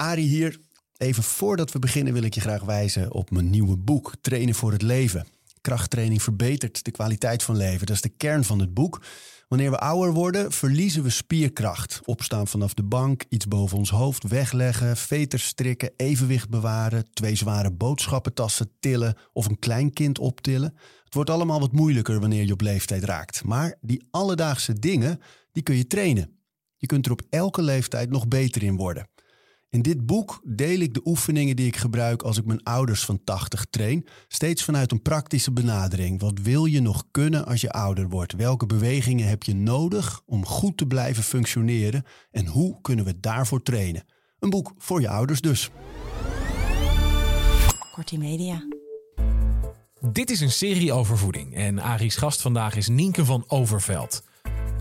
Arie hier. Even voordat we beginnen wil ik je graag wijzen op mijn nieuwe boek Trainen voor het leven. Krachttraining verbetert de kwaliteit van leven. Dat is de kern van het boek. Wanneer we ouder worden, verliezen we spierkracht. Opstaan vanaf de bank, iets boven ons hoofd wegleggen, veters strikken, evenwicht bewaren, twee zware boodschappentassen tillen of een klein kind optillen. Het wordt allemaal wat moeilijker wanneer je op leeftijd raakt. Maar die alledaagse dingen, die kun je trainen. Je kunt er op elke leeftijd nog beter in worden. In dit boek deel ik de oefeningen die ik gebruik als ik mijn ouders van 80 train, steeds vanuit een praktische benadering. Wat wil je nog kunnen als je ouder wordt? Welke bewegingen heb je nodig om goed te blijven functioneren en hoe kunnen we daarvoor trainen? Een boek voor je ouders dus. Kortie Media. Dit is een serie over voeding en Ari's gast vandaag is Nienke van Overveld.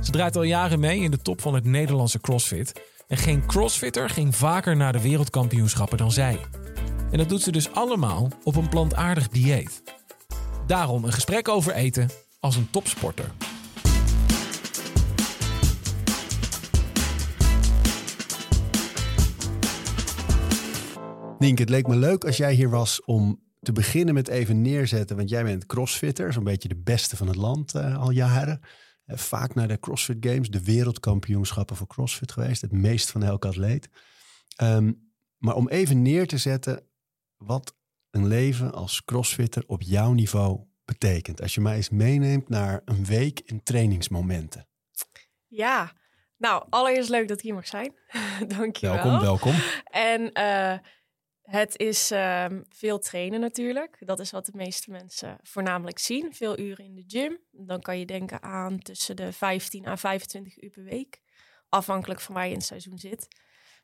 Ze draait al jaren mee in de top van het Nederlandse CrossFit. En geen crossfitter ging vaker naar de wereldkampioenschappen dan zij. En dat doet ze dus allemaal op een plantaardig dieet. Daarom een gesprek over eten als een topsporter. Nienke, het leek me leuk als jij hier was om te beginnen met even neerzetten. Want jij bent crossfitter, zo'n beetje de beste van het land uh, al jaren. Uh, vaak naar de CrossFit Games, de wereldkampioenschappen voor CrossFit geweest. Het meest van elke atleet. Um, maar om even neer te zetten wat een leven als crossfitter op jouw niveau betekent. Als je mij eens meeneemt naar een week in trainingsmomenten. Ja, nou, allereerst leuk dat ik hier mag zijn. Dank je wel. Welkom, welkom. En uh, het is uh, veel trainen natuurlijk. Dat is wat de meeste mensen voornamelijk zien. Veel uren in de gym. Dan kan je denken aan tussen de 15 à 25 uur per week. Afhankelijk van waar je in het seizoen zit.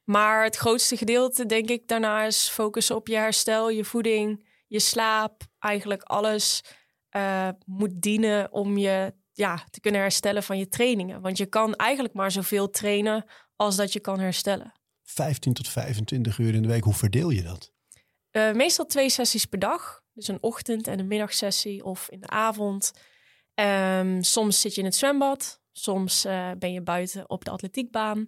Maar het grootste gedeelte, denk ik, daarna is focussen op je herstel, je voeding, je slaap. Eigenlijk alles uh, moet dienen om je ja, te kunnen herstellen van je trainingen. Want je kan eigenlijk maar zoveel trainen als dat je kan herstellen. 15 tot 25 uur in de week. Hoe verdeel je dat? Uh, meestal twee sessies per dag. Dus een ochtend- en een middagsessie of in de avond. Um, soms zit je in het zwembad. Soms uh, ben je buiten op de atletiekbaan.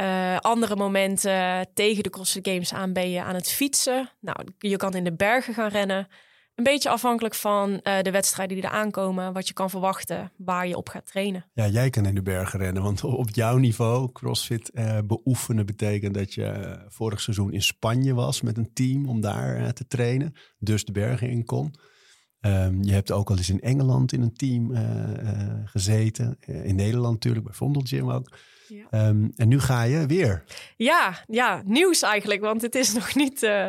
Uh, andere momenten tegen de CrossFit Games aan ben je aan het fietsen. Nou, je kan in de bergen gaan rennen. Een beetje afhankelijk van uh, de wedstrijden die er aankomen, wat je kan verwachten, waar je op gaat trainen. Ja, jij kan in de bergen rennen, want op jouw niveau, CrossFit uh, beoefenen betekent dat je vorig seizoen in Spanje was met een team om daar te trainen, dus de bergen in kon. Um, je hebt ook al eens in Engeland in een team gezeten, in Nederland natuurlijk, bij Vondel Gym ook. Ja. Um, en nu ga je weer. Ja, ja, nieuws eigenlijk, want het is nog niet, uh,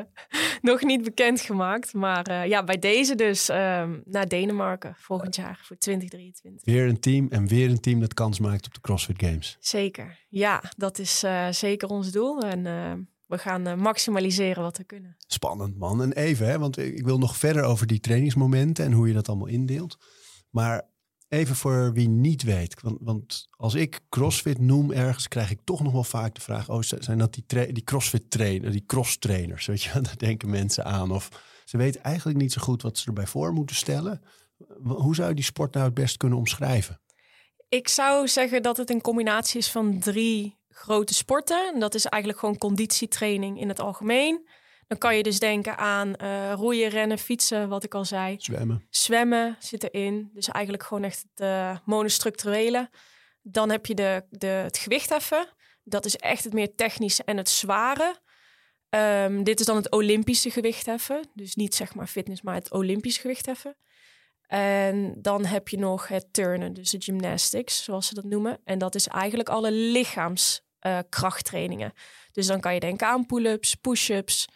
nog niet bekendgemaakt. Maar ja, bij deze dus um, naar Denemarken volgend jaar voor 2023. Weer een team en weer een team dat kans maakt op de CrossFit Games. Zeker, ja, dat is zeker ons doel. En we gaan maximaliseren wat we kunnen. Spannend man. En even, hè, want ik wil nog verder over die trainingsmomenten en hoe je dat allemaal indeelt. Maar Even voor wie niet weet. Want, want, als ik CrossFit noem ergens, krijg ik toch nog wel vaak de vraag: oh, zijn dat die, die CrossFit trainers, die cross trainers? Weet je, daar denken mensen aan. Of ze weten eigenlijk niet zo goed wat ze erbij voor moeten stellen. Hoe zou je die sport nou het best kunnen omschrijven? Ik zou zeggen dat het een combinatie is van drie grote sporten. En dat is eigenlijk gewoon conditietraining in het algemeen. Dan kan je dus denken aan uh, roeien, rennen, fietsen, wat ik al zei. Zwemmen. Zwemmen zit erin. Dus eigenlijk gewoon echt het uh, monostructurele. Dan heb je de, de, het gewichtheffen. Dat is echt het meer technische en het zware. Um, dit is dan het Olympische gewichtheffen. Dus niet zeg maar fitness, maar het Olympisch gewichtheffen. En dan heb je nog het turnen, dus de gymnastics, zoals ze dat noemen. En dat is eigenlijk alle lichaamskrachttrainingen. Uh, dus dan kan je denken aan pull-ups, push-ups,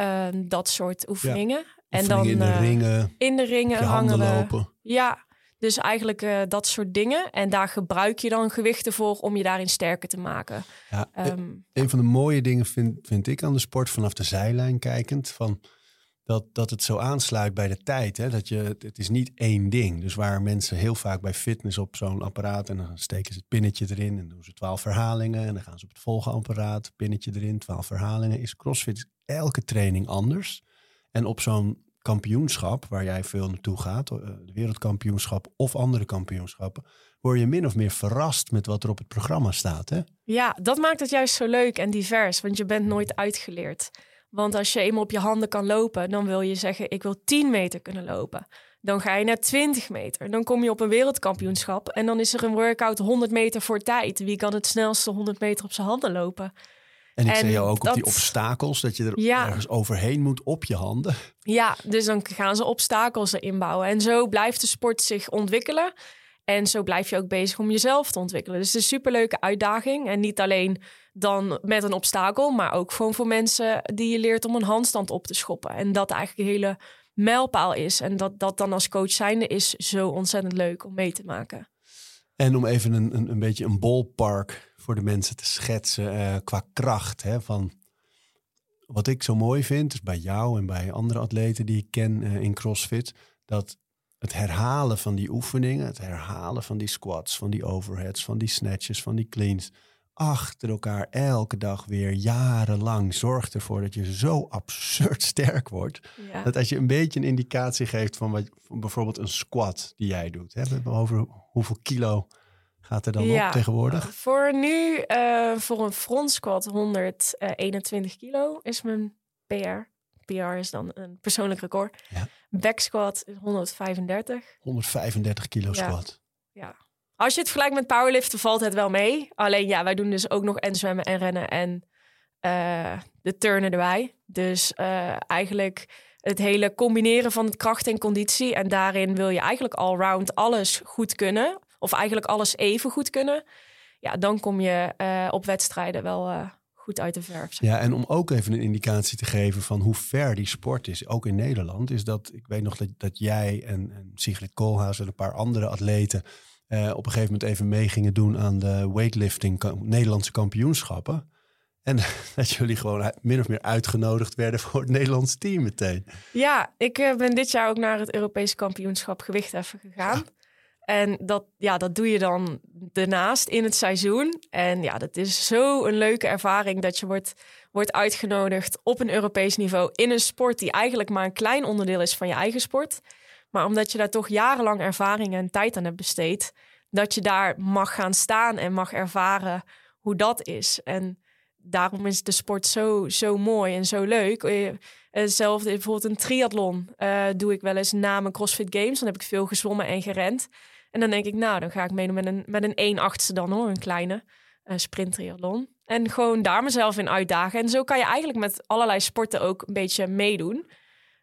uh, dat soort oefeningen. Ja, en dan in de uh, ringen, in de ringen hangen we. Lopen. Ja, Dus eigenlijk eh, dat soort dingen. En daar gebruik je dan gewichten voor om je daarin sterker te maken. Ja, Ehm, een van de mooie dingen vind, vind ik aan de sport vanaf de zijlijn kijkend. Van dat, dat het zo aansluit bij de tijd. Hè? Dat je, het is niet één ding. Dus waar mensen heel vaak bij fitness op zo'n apparaat... en dan steken ze het pinnetje erin en doen ze twaalf herhalingen... en dan gaan ze op het volgende apparaat, pinnetje erin, twaalf herhalingen. Is CrossFit elke training anders. En op zo'n kampioenschap, waar jij veel naartoe gaat... eh, de wereldkampioenschap of andere kampioenschappen... word je min of meer verrast met wat er op het programma staat. Hè? Ja, dat maakt het juist zo leuk en divers, want je bent nooit uitgeleerd. Want als je eenmaal op je handen kan lopen, dan wil je zeggen: ik wil 10 meter kunnen lopen. Dan ga je naar 20 meter. Dan kom je op een wereldkampioenschap en dan is er een workout 100 meter voor tijd. Wie kan het snelste 100 meter op zijn handen lopen? En ik En zie jou ook op die obstakels, dat je er Ja. ergens overheen moet op je handen. Ja, dus dan gaan ze obstakels erin bouwen. En zo blijft de sport zich ontwikkelen. En zo blijf je ook bezig om jezelf te ontwikkelen. Dus het is een superleuke uitdaging. En niet alleen dan met een obstakel, maar ook gewoon voor mensen die je leert om een handstand op te schoppen. En dat eigenlijk een hele mijlpaal is. En dat dat dan als coach zijnde is zo ontzettend leuk om mee te maken. En om even een, een, een beetje een ballpark voor de mensen te schetsen eh, qua kracht. Hè, van wat ik zo mooi vind, is bij jou en bij andere atleten die ik ken eh, in CrossFit, dat het herhalen van die oefeningen, het herhalen van die squats, van die overheads, van die snatches, van die cleans, achter elkaar elke dag weer jarenlang zorgt ervoor dat je zo absurd sterk wordt. Ja. Dat als je een beetje een indicatie geeft van, wat, van bijvoorbeeld een squat die jij doet. Hè? Over hoeveel kilo gaat er dan Ja. op tegenwoordig? Voor nu, eh, voor een front squat 121 kilo is mijn PR. PR is dan een persoonlijk record. Ja. Back squat is 135. 135 kilo Ja. Als je het vergelijkt met powerliften valt het wel mee. Alleen ja, wij doen dus ook nog en zwemmen en rennen en eh, de turnen erbij. Dus eh, eigenlijk het hele combineren van kracht en conditie. En daarin wil je eigenlijk allround alles goed kunnen. Of eigenlijk alles even goed kunnen. Ja, dan kom je eh, op wedstrijden wel goed uit de verf. zeg. Ja, en om ook even een indicatie te geven van hoe ver die sport is, ook in Nederland, is dat ik weet nog dat, dat jij en, en Sigrid Koolhaas en een paar andere atleten eh, op een gegeven moment even mee gingen doen aan de weightlifting ka- Nederlandse kampioenschappen. En dat jullie gewoon min of meer uitgenodigd werden voor het Nederlands team meteen. Ja, ik eh, ben dit jaar ook naar het Europese kampioenschap gewichtheffen gegaan. En dat, ja, dat doe je dan daarnaast in het seizoen. En ja, dat is zo een leuke ervaring dat je wordt, wordt uitgenodigd op een Europees niveau in een sport die eigenlijk maar een klein onderdeel is van je eigen sport. Maar omdat je daar toch jarenlang ervaring en tijd aan hebt besteed, dat je daar mag gaan staan en mag ervaren hoe dat is. En daarom is de sport zo, zo mooi en zo leuk. Eh, Hetzelfde, bijvoorbeeld een triathlon eh, doe ik wel eens na mijn CrossFit Games. Dan heb ik veel gezwommen en gerend. En dan denk ik, nou, dan ga ik meedoen met een, met een 1 achtste dan hoor, een kleine triathlon. En gewoon daar mezelf in uitdagen. En zo kan je eigenlijk met allerlei sporten ook een beetje meedoen.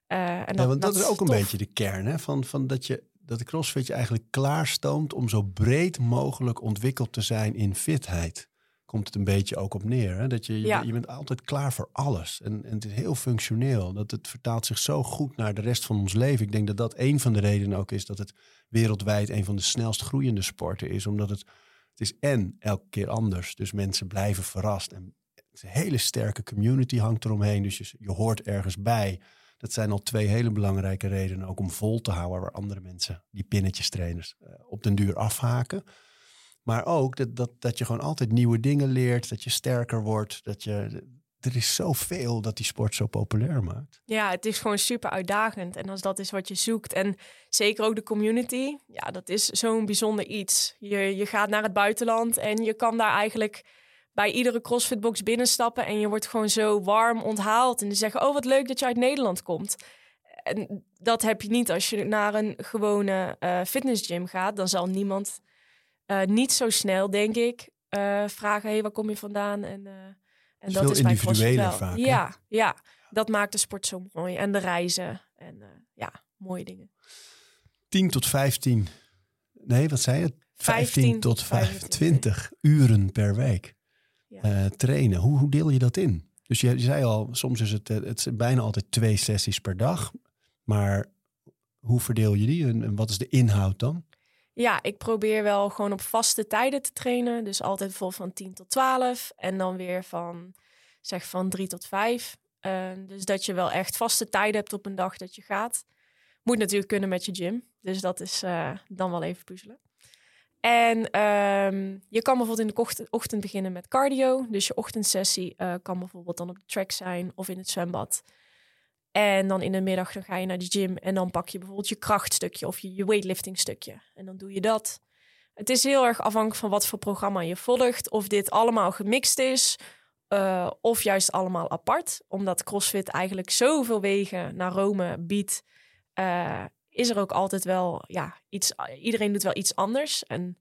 Eh, en ja, want dat, is ook een beetje de kern, hè? Van, van dat, je, dat de CrossFit je eigenlijk klaarstoomt om zo breed mogelijk ontwikkeld te zijn in fitheid. Komt het een beetje ook op neer. Hè? Dat je, je, Ja. je bent altijd klaar voor alles. En, en het is heel functioneel. Dat het vertaalt zich zo goed naar de rest van ons leven. Ik denk dat dat een van de redenen ook is dat het wereldwijd een van de snelst groeiende sporten is. Omdat het, het is en elke keer anders. Dus mensen blijven verrast. En het is een hele sterke community hangt eromheen. Dus je, je hoort ergens bij. Dat zijn al twee hele belangrijke redenen ook om vol te houden waar andere mensen, die pinnetjes trainers, eh, op den duur afhaken. Maar ook dat, dat, dat je gewoon altijd nieuwe dingen leert, dat je sterker wordt, dat je... Er is zoveel dat die sport zo populair maakt. Ja, het is gewoon super uitdagend. En als dat is wat je zoekt. En zeker ook de community. Ja, dat is zo'n bijzonder iets. Je, je gaat naar het buitenland en je kan daar eigenlijk bij iedere CrossFitbox binnenstappen. En je wordt gewoon zo warm onthaald. En die zeggen, oh wat leuk dat je uit Nederland komt. En dat heb je niet als je naar een gewone eh fitnessgym gaat. Dan zal niemand eh, niet zo snel, denk ik, eh, vragen, hey, waar kom je vandaan? En, en veel bij CrossFit wel. vaak, hè? Ja, ja, dat maakt de sport zo mooi. En de reizen. En ja, mooie dingen. 10 tot 15, nee wat zei je? 15, 15 tot tot 25 uren per week Eh, trainen. Hoe, hoe deel je dat in? Dus je, je zei al, soms is het, eh, het is bijna altijd twee sessies per dag. Maar hoe verdeel je die en, en wat is de inhoud dan? Ja, ik probeer wel gewoon op vaste tijden te trainen. Dus altijd vol van 10 tot 12. En dan weer van, zeg van 3 tot 5. Uh, dus dat je wel echt vaste tijden hebt op een dag dat je gaat. Moet natuurlijk kunnen met je gym. Dus dat is uh, dan wel even puzzelen. En um, je kan bijvoorbeeld in de ochtend, beginnen met cardio. Dus je ochtendsessie uh, kan bijvoorbeeld dan op de track zijn of in het zwembad. En dan in de middag dan ga je naar de gym en dan pak je bijvoorbeeld je krachtstukje of je, je weightlifting stukje. En dan doe je dat. Het is heel erg afhankelijk van wat voor programma je volgt. Of dit allemaal gemixt is uh, of juist allemaal apart. Omdat CrossFit eigenlijk zoveel wegen naar Rome biedt. Uh, is er ook altijd wel ja, iets. Iedereen doet wel iets anders. En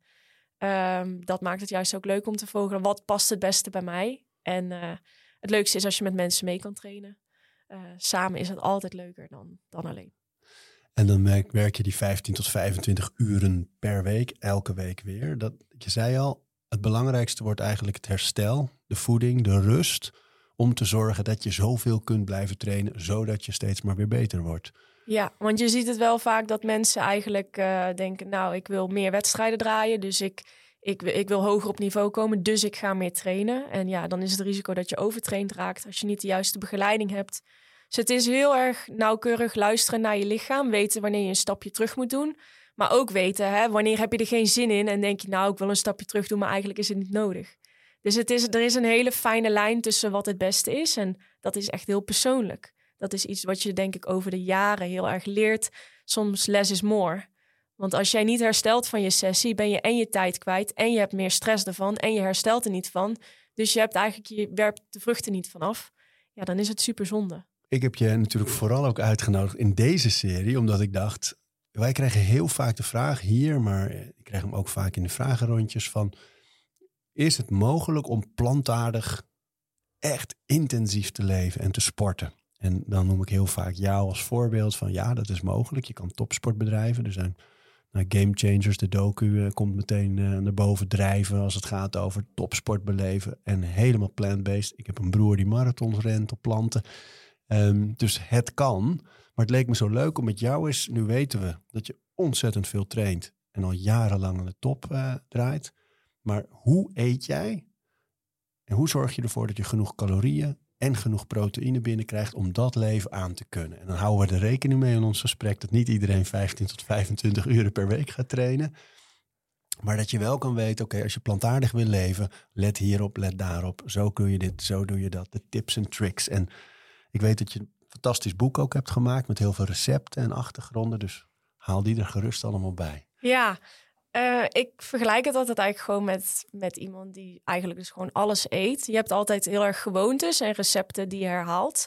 um, dat maakt het juist ook leuk om te volgen. Wat past het beste bij mij? En uh, het leukste is als je met mensen mee kan trainen. Uh, samen is het altijd leuker dan, dan alleen. En dan werk, werk je die 15 tot 25 uren per week, elke week weer. Dat, je zei al, het belangrijkste wordt eigenlijk het herstel, de voeding, de rust. Om te zorgen dat je zoveel kunt blijven trainen, zodat je steeds maar weer beter wordt. Ja, want je ziet het wel vaak dat mensen eigenlijk uh, denken, nou, ik wil meer wedstrijden draaien, dus ik, ik, ik wil hoger op niveau komen, dus ik ga meer trainen. En ja, dan is het risico dat je overtraind raakt als je niet de juiste begeleiding hebt. Dus het is heel erg nauwkeurig luisteren naar je lichaam, weten wanneer je een stapje terug moet doen. Maar ook weten, hè, wanneer heb je er geen zin in en denk je, nou, ik wil een stapje terug doen, maar eigenlijk is het niet nodig. Dus het is, er is een hele fijne lijn tussen wat het beste is en dat is echt heel persoonlijk. Dat is iets wat je denk ik over de jaren heel erg leert. Soms less is more. Want als jij niet herstelt van je sessie, ben je en je tijd kwijt en je hebt meer stress ervan en je herstelt er niet van. Dus je hebt eigenlijk je werpt de vruchten niet vanaf. Ja, dan is het super zonde. Ik heb je natuurlijk vooral ook uitgenodigd in deze serie, omdat ik dacht, wij krijgen heel vaak de vraag hier, maar ik krijg hem ook vaak in de vragenrondjes van, is het mogelijk om plantaardig echt intensief te leven en te sporten? En dan noem ik heel vaak jou als voorbeeld van ja, dat is mogelijk. Je kan topsport bedrijven. Er zijn nou, Game Changers, de docu, uh, komt meteen uh, naar boven drijven als het gaat over topsport beleven. En helemaal plant-based. Ik heb een broer die marathons rent op planten. Um, dus het kan. Maar het leek me zo leuk om met jou eens, nu weten we dat je ontzettend veel traint en al jarenlang aan de top uh, draait. Maar hoe eet jij? En hoe zorg je ervoor dat je genoeg calorieën en genoeg proteïne binnenkrijgt om dat leven aan te kunnen. En dan houden we er rekening mee in ons gesprek dat niet iedereen 15 tot 25 uur per week gaat trainen. Maar dat je wel kan weten, oké, als je plantaardig wil leven, let hierop, let daarop. Zo kun je dit, zo doe je dat. De tips en tricks. En ik weet dat je een fantastisch boek ook hebt gemaakt met heel veel recepten en achtergronden. Dus haal die er gerust allemaal bij. Ja, uh, ik vergelijk het altijd eigenlijk gewoon met, met iemand die eigenlijk dus gewoon alles eet. Je hebt altijd heel erg gewoontes en recepten die je herhaalt.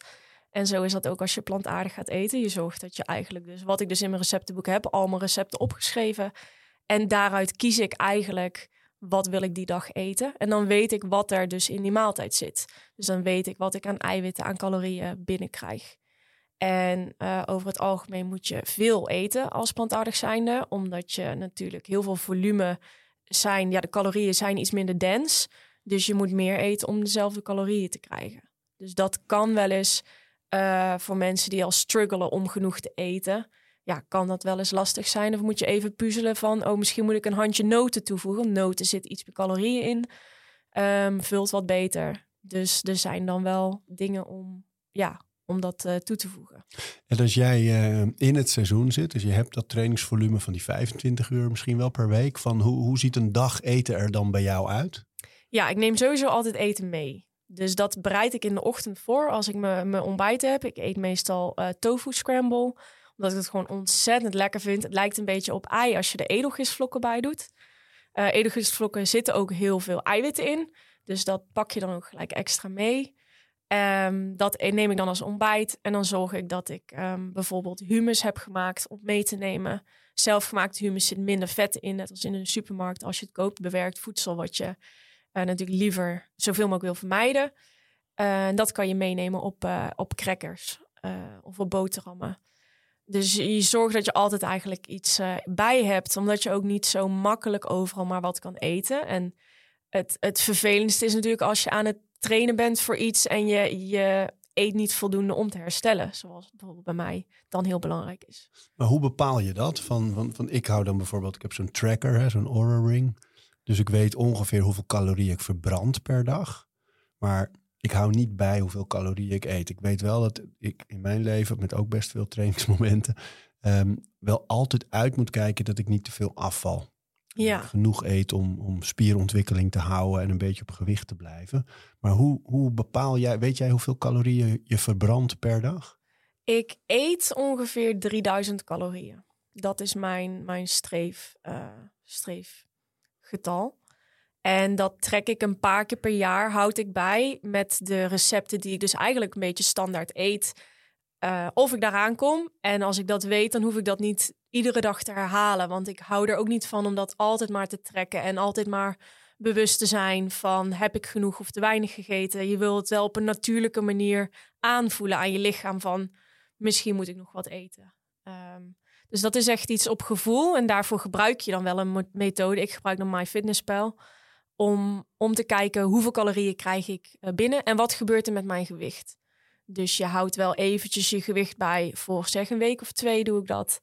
En zo is dat ook als je plantaardig gaat eten. Je zorgt dat je eigenlijk dus, wat ik dus in mijn receptenboek heb, allemaal recepten opgeschreven. En daaruit kies ik eigenlijk wat wil ik die dag eten. En dan weet ik wat er dus in die maaltijd zit. Dus dan weet ik wat ik aan eiwitten, aan calorieën binnenkrijg. En uh, over het algemeen moet je veel eten als plantaardig zijnde, omdat je natuurlijk heel veel volume zijn. Ja, de calorieën zijn iets minder dens, dus je moet meer eten om dezelfde calorieën te krijgen. Dus dat kan wel eens uh, voor mensen die al struggelen om genoeg te eten. Ja, kan dat wel eens lastig zijn. Of moet je even puzzelen van, oh, misschien moet ik een handje noten toevoegen. Noten zit iets meer calorieën in, um, vult wat beter. Dus er zijn dan wel dingen om, ja, om dat uh, toe te voegen. En als jij uh, in het seizoen zit, dus je hebt dat trainingsvolume van die 25 uur misschien wel per week, van hoe, hoe ziet een dag eten er dan bij jou uit? Ja, ik neem sowieso altijd eten mee. Dus dat bereid ik in de ochtend voor als ik mijn ontbijt heb. Ik eet meestal uh, tofu scramble, omdat ik het gewoon ontzettend lekker vind. Het lijkt een beetje op ei als je er edelgistvlokken bij doet. Edelgistvlokken zitten ook heel veel eiwitten in. Dus dat pak je dan ook gelijk extra mee. Um, dat neem ik dan als ontbijt. En dan zorg ik dat ik um, bijvoorbeeld humus heb gemaakt om mee te nemen. Zelfgemaakt humus zit minder vet in, net als in een supermarkt. Als je het koopt, bewerkt voedsel, wat je uh, natuurlijk liever zoveel mogelijk wil vermijden. Uh, dat kan je meenemen op, uh, op crackers of op boterhammen. Dus je zorgt dat je altijd eigenlijk iets bij hebt, omdat je ook niet zo makkelijk overal maar wat kan eten. En het, het vervelendste is natuurlijk als je aan het trainen bent voor iets en je, je eet niet voldoende om te herstellen. Zoals bijvoorbeeld bij mij dan heel belangrijk is. Maar hoe bepaal je dat? Van, van, van ik hou dan bijvoorbeeld, ik heb zo'n tracker, zo'n Aura Ring. Dus ik weet ongeveer hoeveel calorieën ik verbrand per dag. Maar ik hou niet bij hoeveel calorieën ik eet. Ik weet wel dat ik in mijn leven, met ook best veel trainingsmomenten, ehm, wel altijd uit moet kijken dat ik niet te veel afval. Ja. Genoeg eet om, om spierontwikkeling te houden en een beetje op gewicht te blijven. Maar hoe, hoe bepaal jij, weet jij hoeveel calorieën je verbrandt per dag? Ik eet ongeveer 3000 calorieën. Dat is mijn, mijn streef, uh, streefgetal. En dat trek ik een paar keer per jaar, houd ik bij met de recepten die ik dus eigenlijk een beetje standaard eet. Uh, of ik daaraan kom. En als ik dat weet, dan hoef ik dat niet iedere dag te herhalen. Want ik hou er ook niet van om dat altijd maar te trekken. En altijd maar bewust te zijn van heb ik genoeg of te weinig gegeten. Je wilt het wel op een natuurlijke manier aanvoelen aan je lichaam van misschien moet ik nog wat eten. Um, dus dat is echt iets op gevoel. En daarvoor gebruik je dan wel een methode. Ik gebruik dan MyFitnessPal. Om, om te kijken hoeveel calorieën krijg ik eh, binnen en wat gebeurt er met mijn gewicht. Dus je houdt wel eventjes je gewicht bij. Voor zeg een week of twee doe ik dat.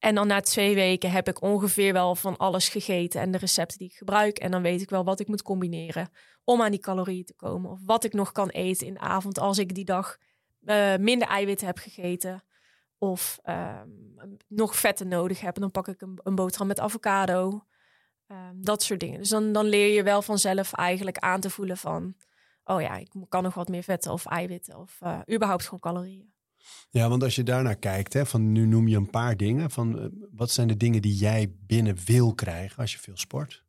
En dan na twee weken heb ik ongeveer wel van alles gegeten en de recepten die ik gebruik. En dan weet ik wel wat ik moet combineren om aan die calorieën te komen. Of wat ik nog kan eten in de avond als ik die dag uh, minder eiwitten heb gegeten. Of uh, nog vetten nodig heb. Dan pak ik een, boterham met avocado. Uh, dat soort dingen. Dus dan, dan leer je wel vanzelf eigenlijk aan te voelen van... oh ja, ik kan nog wat meer vetten of eiwitten of uh, überhaupt gewoon calorieën. Ja, want als je daarnaar kijkt, hè, van nu noem je een paar dingen. Van, uh, wat zijn de dingen die jij binnen wil krijgen als je veel sport?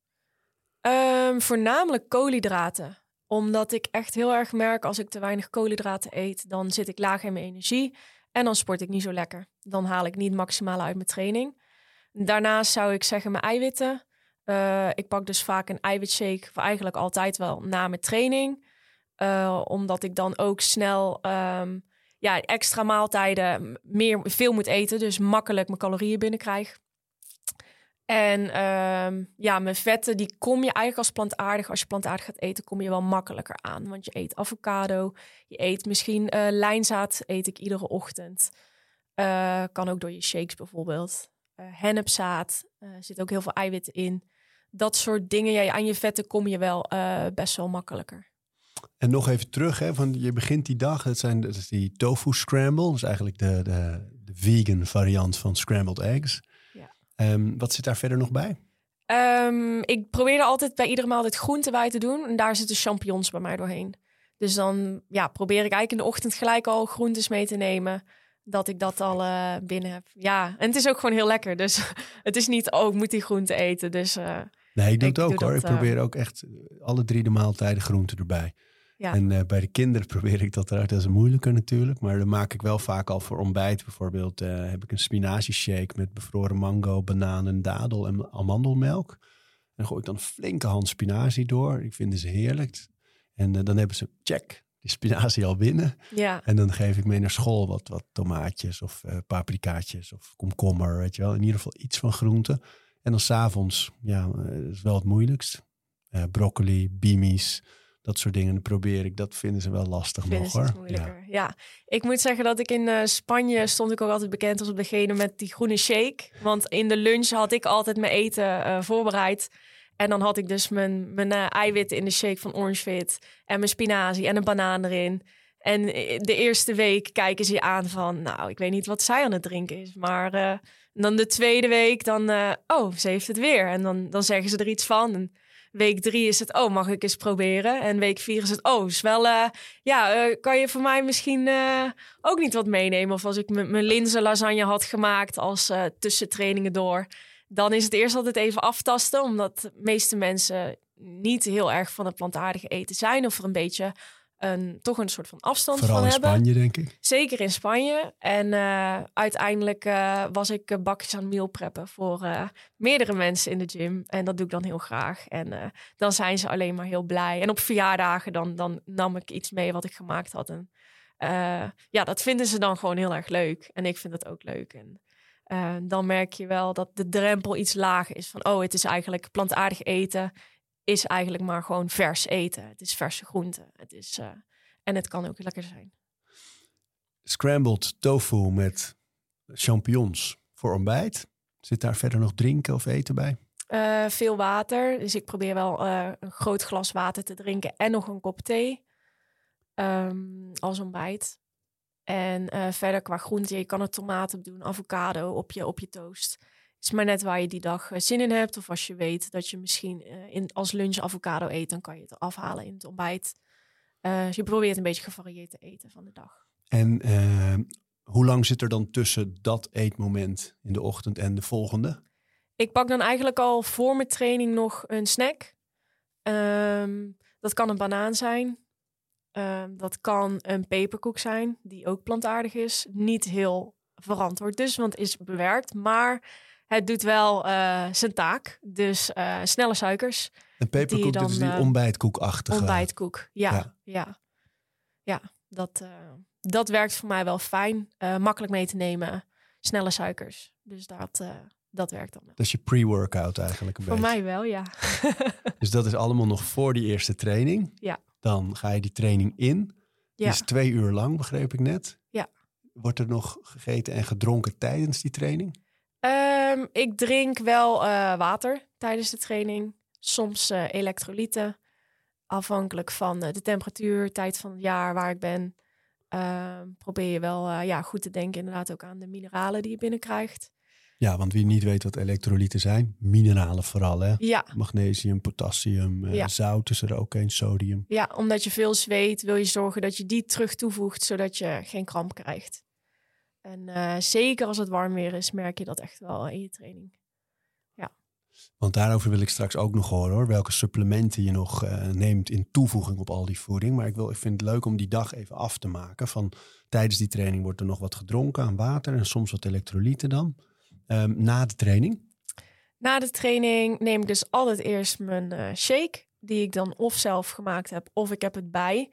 Um, voornamelijk koolhydraten. Omdat ik echt heel erg merk als ik te weinig koolhydraten eet, dan zit ik laag in mijn energie. En dan sport ik niet zo lekker. Dan haal ik niet maximaal uit mijn training. Daarnaast zou ik zeggen mijn eiwitten. Uh, ik pak dus vaak een eiwitshake, of eigenlijk altijd wel na mijn training. Uh, omdat ik dan ook snel um, ja, extra maaltijden meer, veel moet eten. Dus makkelijk mijn calorieën binnenkrijg. En um, ja, mijn vetten, die kom je eigenlijk als plantaardig. Als je plantaardig gaat eten, kom je wel makkelijker aan. Want je eet avocado, je eet misschien uh, lijnzaad, eet ik iedere ochtend. Uh, kan ook door je shakes bijvoorbeeld. Uh, hennepzaad, zit ook heel veel eiwitten in. Dat soort dingen, ja, aan je vetten kom je wel best wel makkelijker. En nog even terug, hè, van je begint die dag, dat, zijn, dat is die tofu scramble. Dat is eigenlijk de, de, de vegan variant van scrambled eggs. Um, wat zit daar verder nog bij? Um, ik probeer altijd bij iedere maaltijd groente bij te doen. En daar zitten champignons bij mij doorheen. Dus dan ja, probeer ik eigenlijk in de ochtend gelijk al groentes mee te nemen. Dat ik dat al uh, binnen heb. Ja, en het is ook gewoon heel lekker. Dus het is niet, oh, ik moet die groente eten. Dus, uh, nee, ik doe het ook hoor. Dat, ik probeer uh, ook echt alle drie de maaltijden groente erbij. Ja. En uh, bij de kinderen probeer ik dat eruit. Dat is moeilijker natuurlijk. Maar dan maak ik wel vaak al voor ontbijt. Bijvoorbeeld uh, heb ik een spinazie shake met bevroren mango, bananen, dadel en amandelmelk. En gooi ik dan een flinke hand spinazie door. Ik vind ze heerlijk. En uh, dan hebben ze check, die spinazie al binnen. Ja. En dan geef ik mee naar school wat, wat tomaatjes of paprikaatjes of komkommer. Weet je wel. In ieder geval iets van groente. En dan s'avonds, ja, dat is wel het moeilijkst. broccoli, bimis dat soort dingen probeer ik. Dat vinden ze wel lastig vinden nog hoor. Moeilijker. Ja. ja. ik moet zeggen dat ik in uh, Spanje stond ik ook altijd bekend als op degene met die groene shake. Want in de lunch had ik altijd mijn eten uh, voorbereid. En dan had ik dus mijn, mijn uh, eiwitten in de shake van Orange Fit. En mijn spinazie en een banaan erin. En de eerste week kijken ze je aan van... nou, ik weet niet wat zij aan het drinken is. Maar dan de tweede week dan... oh, ze heeft het weer. En dan, dan zeggen ze er iets van... En, Week drie is het, oh, mag ik eens proberen? En week vier is het, oh, is wel, uh, ja, uh, kan je voor mij misschien uh, ook niet wat meenemen? Of als ik mijn linzen lasagne had gemaakt als tussentrainingen door, dan is het eerst altijd even aftasten, omdat de meeste mensen niet heel erg van het plantaardige eten zijn of er een beetje een, toch een soort van afstand Vooral van in hebben. Spanje, denk ik. Zeker in Spanje. En uh, uiteindelijk uh, was ik uh, bakjes aan meal preppen voor meerdere mensen in de gym. En dat doe ik dan heel graag. En dan zijn ze alleen maar heel blij. En op verjaardagen dan, dan nam ik iets mee wat ik gemaakt had. En ja, dat vinden ze dan gewoon heel erg leuk. En ik vind het ook leuk. En dan merk je wel dat de drempel iets lager is. Van, oh, het is eigenlijk plantaardig eten is eigenlijk maar gewoon vers eten. Het is verse groenten. Het is, uh, en het kan ook lekker zijn. scrambled tofu met champignons voor ontbijt. Zit daar verder nog drinken of eten bij? Eh, veel water. Dus ik probeer wel eh, een groot glas water te drinken en nog een kop thee ehm, als ontbijt. En eh, verder qua groente, je kan er tomaten op doen, avocado op je, op je toast. Is maar net waar je die dag zin in hebt. Of als je weet dat je misschien in, als lunch avocado eet, dan kan je het afhalen in het ontbijt. dus je probeert een beetje gevarieerd te eten van de dag. En hoe lang zit er dan tussen dat eetmoment in de ochtend en de volgende? Ik pak dan eigenlijk al voor mijn training nog een snack. Ehm, dat kan een banaan zijn. Ehm, dat kan een peperkoek zijn, die ook plantaardig is. Niet heel verantwoord dus, want is bewerkt. Maar het doet wel uh, zijn taak. Dus uh, snelle suikers. Een peperkoek, dat is die uh, ontbijtkoekachtige. Ontbijtkoek, ja. Ja, ja. ja dat, dat werkt voor mij wel fijn. makkelijk mee te nemen. Snelle suikers. Dus dat, dat werkt dan. Dat is je pre-workout eigenlijk een Voor beetje. mij wel, ja. dus dat is allemaal nog voor die eerste training. Ja. Dan ga je die training in. Die Ja. is twee uur lang, begreep ik net. Ja. Wordt er nog gegeten en gedronken tijdens die training? Ehm, ik drink wel eh, water tijdens de training. Soms eh, elektrolyten. Afhankelijk van eh, de temperatuur, tijd van het jaar waar ik ben. Ehm, probeer je wel ja, goed te denken inderdaad ook aan de mineralen die je binnenkrijgt. Ja, want wie niet weet wat elektrolyten zijn, mineralen vooral hè. Ja, Magnesium, potassium, Ja. zout is er ook een, sodium. ja, omdat je veel zweet wil je zorgen dat je die terug toevoegt, zodat je geen kramp krijgt. En eh, zeker als het warm weer is, merk je dat echt wel in je training. Want daarover wil ik straks ook nog horen hoor. Welke supplementen je nog eh, neemt in toevoeging op al die voeding. Maar ik, wil, ik vind het leuk om die dag even af te maken. Van tijdens die training wordt er nog wat gedronken aan water en soms wat elektrolyten dan. Ehm, na de training. Na de training neem ik dus altijd eerst mijn eh, shake, die ik dan of zelf gemaakt heb, of ik heb het bij.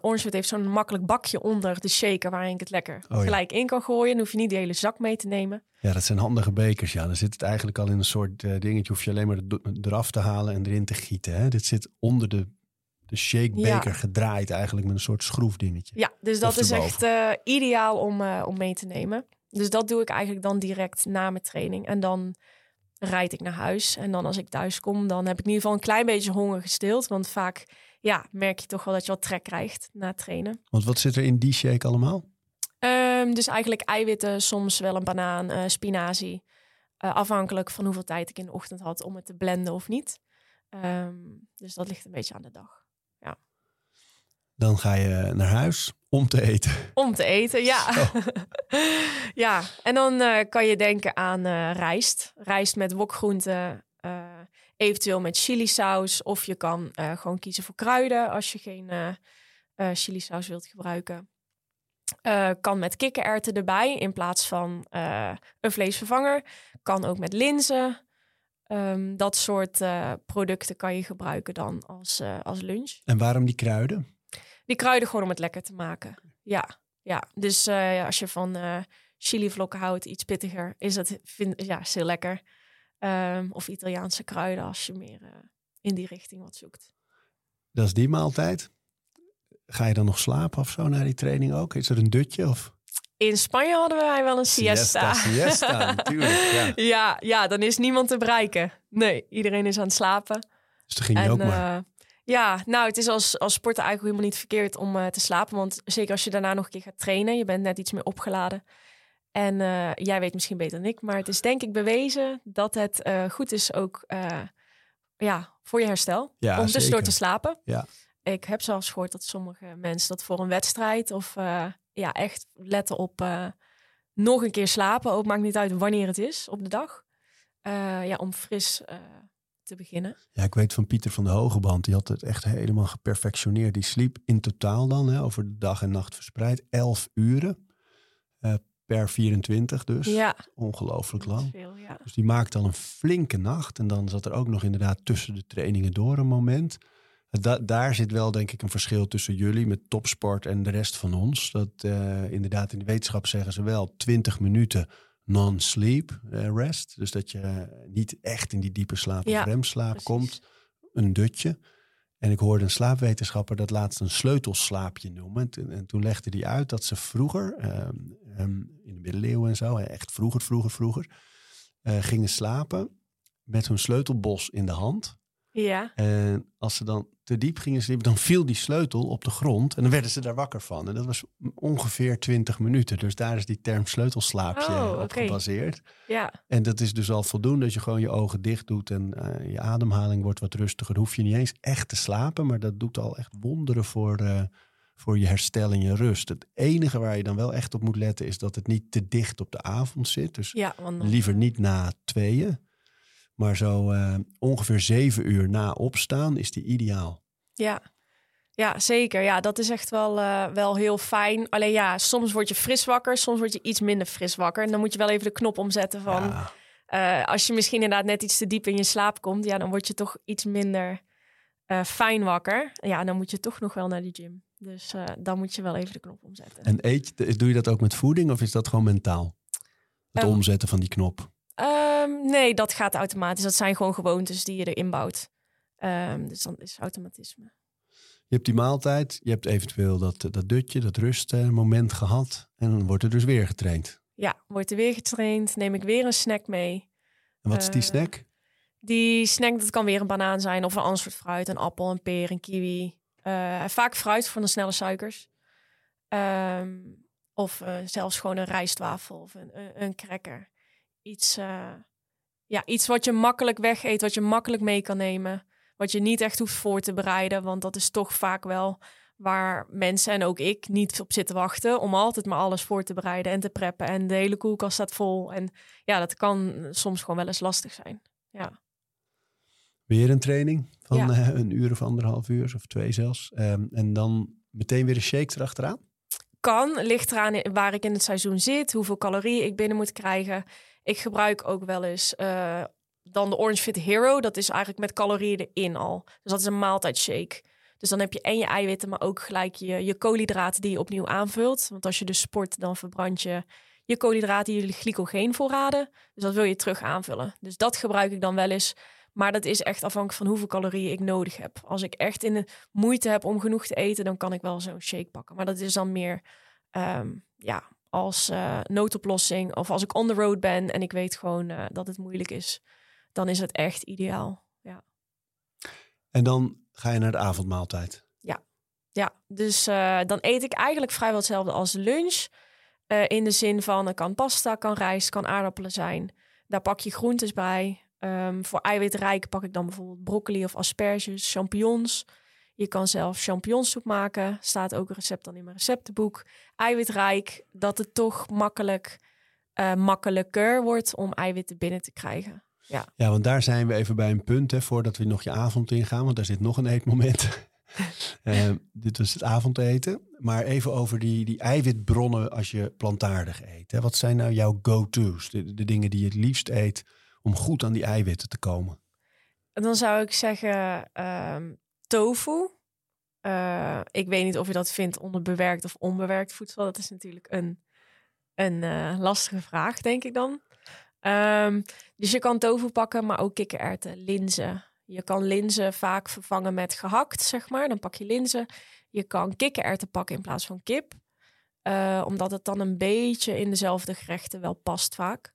Orangefit heeft zo'n makkelijk bakje onder de shaker waarin ik het lekker Oh ja. gelijk in kan gooien. Dan hoef je niet de hele zak mee te nemen. Ja, dat zijn handige bekers. Ja, dan zit het eigenlijk al in een soort eh, dingetje. Hoef je alleen maar er- eraf te halen en erin te gieten. Hè? Dit zit onder de, de shakebeker Ja. gedraaid eigenlijk met een soort schroefdingetje. Ja, dus dat is echt eh, ideaal om, om mee te nemen. Dus dat doe ik eigenlijk dan direct na mijn training. En dan rijd ik naar huis. En dan als ik thuis kom, dan heb ik in ieder geval een klein beetje honger gestild. Want vaak ja, merk je toch wel dat je wat trek krijgt na het trainen. Want wat zit er in die shake allemaal? Ehm, dus eigenlijk eiwitten, soms wel een banaan, eh, spinazie. Eh, afhankelijk van hoeveel tijd ik in de ochtend had om het te blenden of niet. Ehm, dus dat ligt een beetje aan de dag. Dan ga je naar huis om te eten. Om te eten, ja. Ja, en dan eh, kan je denken aan rijst. Rijst met wokgroenten, eventueel met chilisaus. Of je kan eh, gewoon kiezen voor kruiden als je geen eh chilisaus wilt gebruiken. Kan met kikkererwten erbij in plaats van een vleesvervanger. Kan ook met linzen. Ehm, dat soort producten kan je gebruiken dan als, als lunch. En waarom die kruiden? Die kruiden gewoon om het lekker te maken. Ja, ja. Dus als je van eh chilivlokken houdt, iets pittiger, is dat vind, ja, is heel lekker. Ehm, of Italiaanse kruiden als je meer eh, in die richting wat zoekt. Dat is die maaltijd. Ga je dan nog slapen of zo na die training ook? Is er een dutje? Of? In Spanje hadden wij wel een siesta. Siesta, natuurlijk. Ja. ja, ja, dan is niemand te bereiken. Nee, iedereen is aan het slapen. Dus dan ging je En, ook maar. eh, ja, nou, het is als, als sporter eigenlijk helemaal niet verkeerd om eh, te slapen. Want zeker als je daarna nog een keer gaat trainen, je bent net iets meer opgeladen. En eh, jij weet misschien beter dan ik, maar het is denk ik bewezen dat het eh, goed is ook eh, ja, voor je herstel. Ja, om tussendoor zeker. te slapen. Ja. Ik heb zelfs gehoord dat sommige mensen dat voor een wedstrijd of ja, echt letten op nog een keer slapen. Ook maakt niet uit wanneer het is op de dag. Ja, om fris te beginnen. Ja, ik weet van Pieter van de Hogeband. Die had het echt helemaal geperfectioneerd. Die sliep in totaal dan, hè, over de dag en nacht verspreid, 11 uren. Per 24 dus. Ja, Ongelooflijk lang. veel, ja. Dus die maakte al een flinke nacht. En dan zat er ook nog inderdaad tussen de trainingen door een moment. Da- daar zit wel denk ik een verschil tussen jullie met topsport en de rest van ons. Dat eh, inderdaad in de wetenschap zeggen ze wel 20 minuten non-sleep eh, rest. Dus dat je niet echt in die diepe slaap Ja, of remslaap precies. komt. Een dutje. En ik hoorde een slaapwetenschapper dat laatst een sleutelslaapje noemen. En, toen- en toen legde hij uit dat ze vroeger, ehm, ehm, in de middeleeuwen en zo, echt vroeger, vroeger, vroeger, eh, gingen slapen met hun sleutelbos in de hand. Ja. En als ze dan te diep gingen sliepen, dan viel die sleutel op de grond. En dan werden ze daar wakker van. En dat was ongeveer 20 minuten. Dus daar is die term sleutelslaapje Oh, op gebaseerd. Ja. En dat is dus al voldoende dat je gewoon je ogen dicht doet en eh, je ademhaling wordt wat rustiger. Dan hoef je niet eens echt te slapen, maar dat doet al echt wonderen voor, eh, voor je herstel en je rust. Het enige waar je dan wel echt op moet letten is dat het niet te dicht op de avond zit. Dus Ja, want dan- liever niet na tweeën, maar zo eh, ongeveer zeven uur na opstaan is die ideaal. Ja. ja, zeker. Ja, dat is echt wel, eh, wel heel fijn. Alleen ja, soms word je fris wakker, soms word je iets minder fris wakker. En dan moet je wel even de knop omzetten van... Ja. eh, als je misschien inderdaad net iets te diep in je slaap komt... ja, dan word je toch iets minder fijn wakker. Ja, dan moet je toch nog wel naar die gym. Dus dan moet je wel even de knop omzetten. En eet je, doe je dat ook met voeding of is dat gewoon mentaal? Het Ehm, omzetten van die knop. Ehm, nee, dat gaat automatisch. Dat zijn gewoon gewoontes die je erin bouwt. Ehm, dus dan is automatisme. Je hebt die maaltijd, je hebt eventueel dat, dat dutje, dat rustmoment gehad. En dan wordt er dus weer getraind. Ja, wordt er weer getraind, neem ik weer een snack mee. En wat is die Eh, snack? Die snack, dat kan weer een banaan zijn of een ander soort fruit. Een appel, een peer, een kiwi. Eh, vaak fruit voor de snelle suikers. Ehm, of eh, zelfs gewoon een rijstwafel of een, een, een cracker. Iets, ja, iets wat je makkelijk wegeet, wat je makkelijk mee kan nemen. Wat je niet echt hoeft voor te bereiden. Want dat is toch vaak wel waar mensen en ook ik niet op zitten wachten. Om altijd maar alles voor te bereiden en te preppen. En de hele koelkast staat vol. En ja, dat kan soms gewoon wel eens lastig zijn. Ja. Weer een training van Ja. eh, een uur of anderhalf uur of twee zelfs. Ehm, en dan meteen weer een shake erachteraan. kan. Ligt eraan waar ik in het seizoen zit, hoeveel calorieën ik binnen moet krijgen. Ik gebruik ook wel eens eh, dan de Orange Fit Hero. Dat is eigenlijk met calorieën erin al. Dus dat is een maaltijdshake. Dus dan heb je en je eiwitten, maar ook gelijk je, je koolhydraten die je opnieuw aanvult. Want als je dus sport, dan verbrand je je koolhydraten, je glycogeenvoorraden. Dus dat wil je terug aanvullen. Dus dat gebruik ik dan wel eens. Maar dat is echt afhankelijk van hoeveel calorieën ik nodig heb. Als ik echt in de moeite heb om genoeg te eten, dan kan ik wel zo'n shake pakken. Maar dat is dan meer ehm, ja, als eh, noodoplossing. Of als ik on the road ben en ik weet gewoon eh, dat het moeilijk is. Dan is het echt ideaal. Ja, En dan ga je naar de avondmaaltijd. ja dus eh, dan eet ik eigenlijk vrijwel hetzelfde als lunch. In de zin van, er kan pasta, kan rijst, kan aardappelen zijn. Daar pak je groentes bij. Ehm, voor eiwitrijk pak ik dan bijvoorbeeld broccoli of asperges, champignons. Je kan zelf champignonsoep maken. Staat ook een recept dan in mijn receptenboek. Eiwitrijk, dat het toch makkelijk, eh, makkelijker wordt om eiwitten binnen te krijgen. Ja, want daar zijn we even bij een punt, hè, voordat we nog je avond ingaan. Want daar zit nog een eetmoment. Ehm, dit was het avondeten. Maar even over die, die eiwitbronnen als je plantaardig eet. Hè. Wat zijn nou jouw go-to's? De, de dingen die je het liefst eet om goed aan die eiwitten te komen. En dan zou ik zeggen ehm, tofu. Eh, ik weet niet of je dat vindt onder bewerkt of onbewerkt voedsel. Dat is natuurlijk een, een eh, lastige vraag, denk ik dan. Ehm, dus je kan tofu pakken, maar ook kikkererwten, linzen. Je kan linzen vaak vervangen met gehakt, zeg maar. Dan pak je linzen. Je kan kikkererwten pakken in plaats van kip. Eh, omdat het dan een beetje in dezelfde gerechten wel past vaak.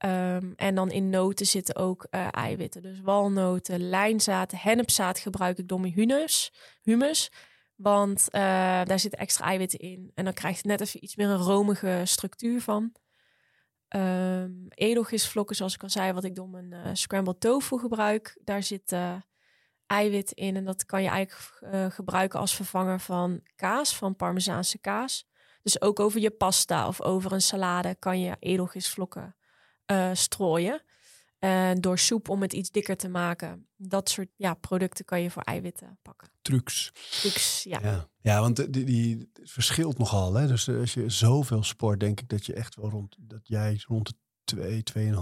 Ehm, en dan in noten zitten ook eh, eiwitten. Dus walnoten, lijnzaad, hennepzaad gebruik ik door mijn humus. humus want eh, daar zitten extra eiwitten in. En dan krijgt het net even iets meer een romige structuur van. Ehm edelgisvlokken, zoals ik al zei, wat ik door mijn eh, scrambled tofu gebruik. Daar zit eiwit in. En dat kan je eigenlijk gebruiken als vervanger van kaas, van parmezaanse kaas. Dus ook over je pasta of over een salade kan je edelgisvlokken eh, strooien. En door soep om het iets dikker te maken. Dat soort ja, producten kan je voor eiwitten pakken. Trucs. Dus ja, Ja, ja want die, die verschilt nogal. Hè? Dus als je zoveel sport, denk ik dat je echt wel rond, dat jij rond de 2, 2,5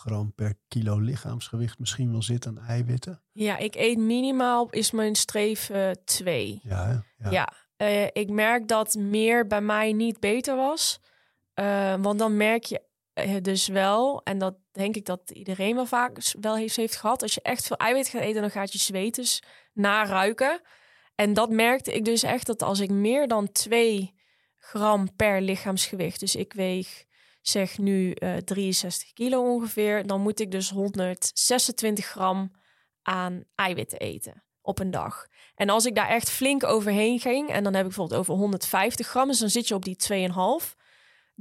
gram per kilo lichaamsgewicht misschien wel zit aan eiwitten. ja ik eet minimaal, is mijn streef eh, twee. Ja, ja. Ja, eh, ik merk dat meer bij mij niet beter was. Eh, want dan merk je eh, dus wel, en dat denk ik dat iedereen wel vaak wel heeft, heeft gehad. Als je echt veel eiwit gaat eten, dan gaat je zweet dus naruiken. En dat merkte ik dus echt dat als ik meer dan 2 gram per lichaamsgewicht, dus ik weeg zeg nu eh 63 kilo ongeveer, dan moet ik dus 126 gram aan eiwitten eten op een dag. En als ik daar echt flink overheen ging, en dan heb ik bijvoorbeeld over 150 gram, dus dan zit je op die 2,5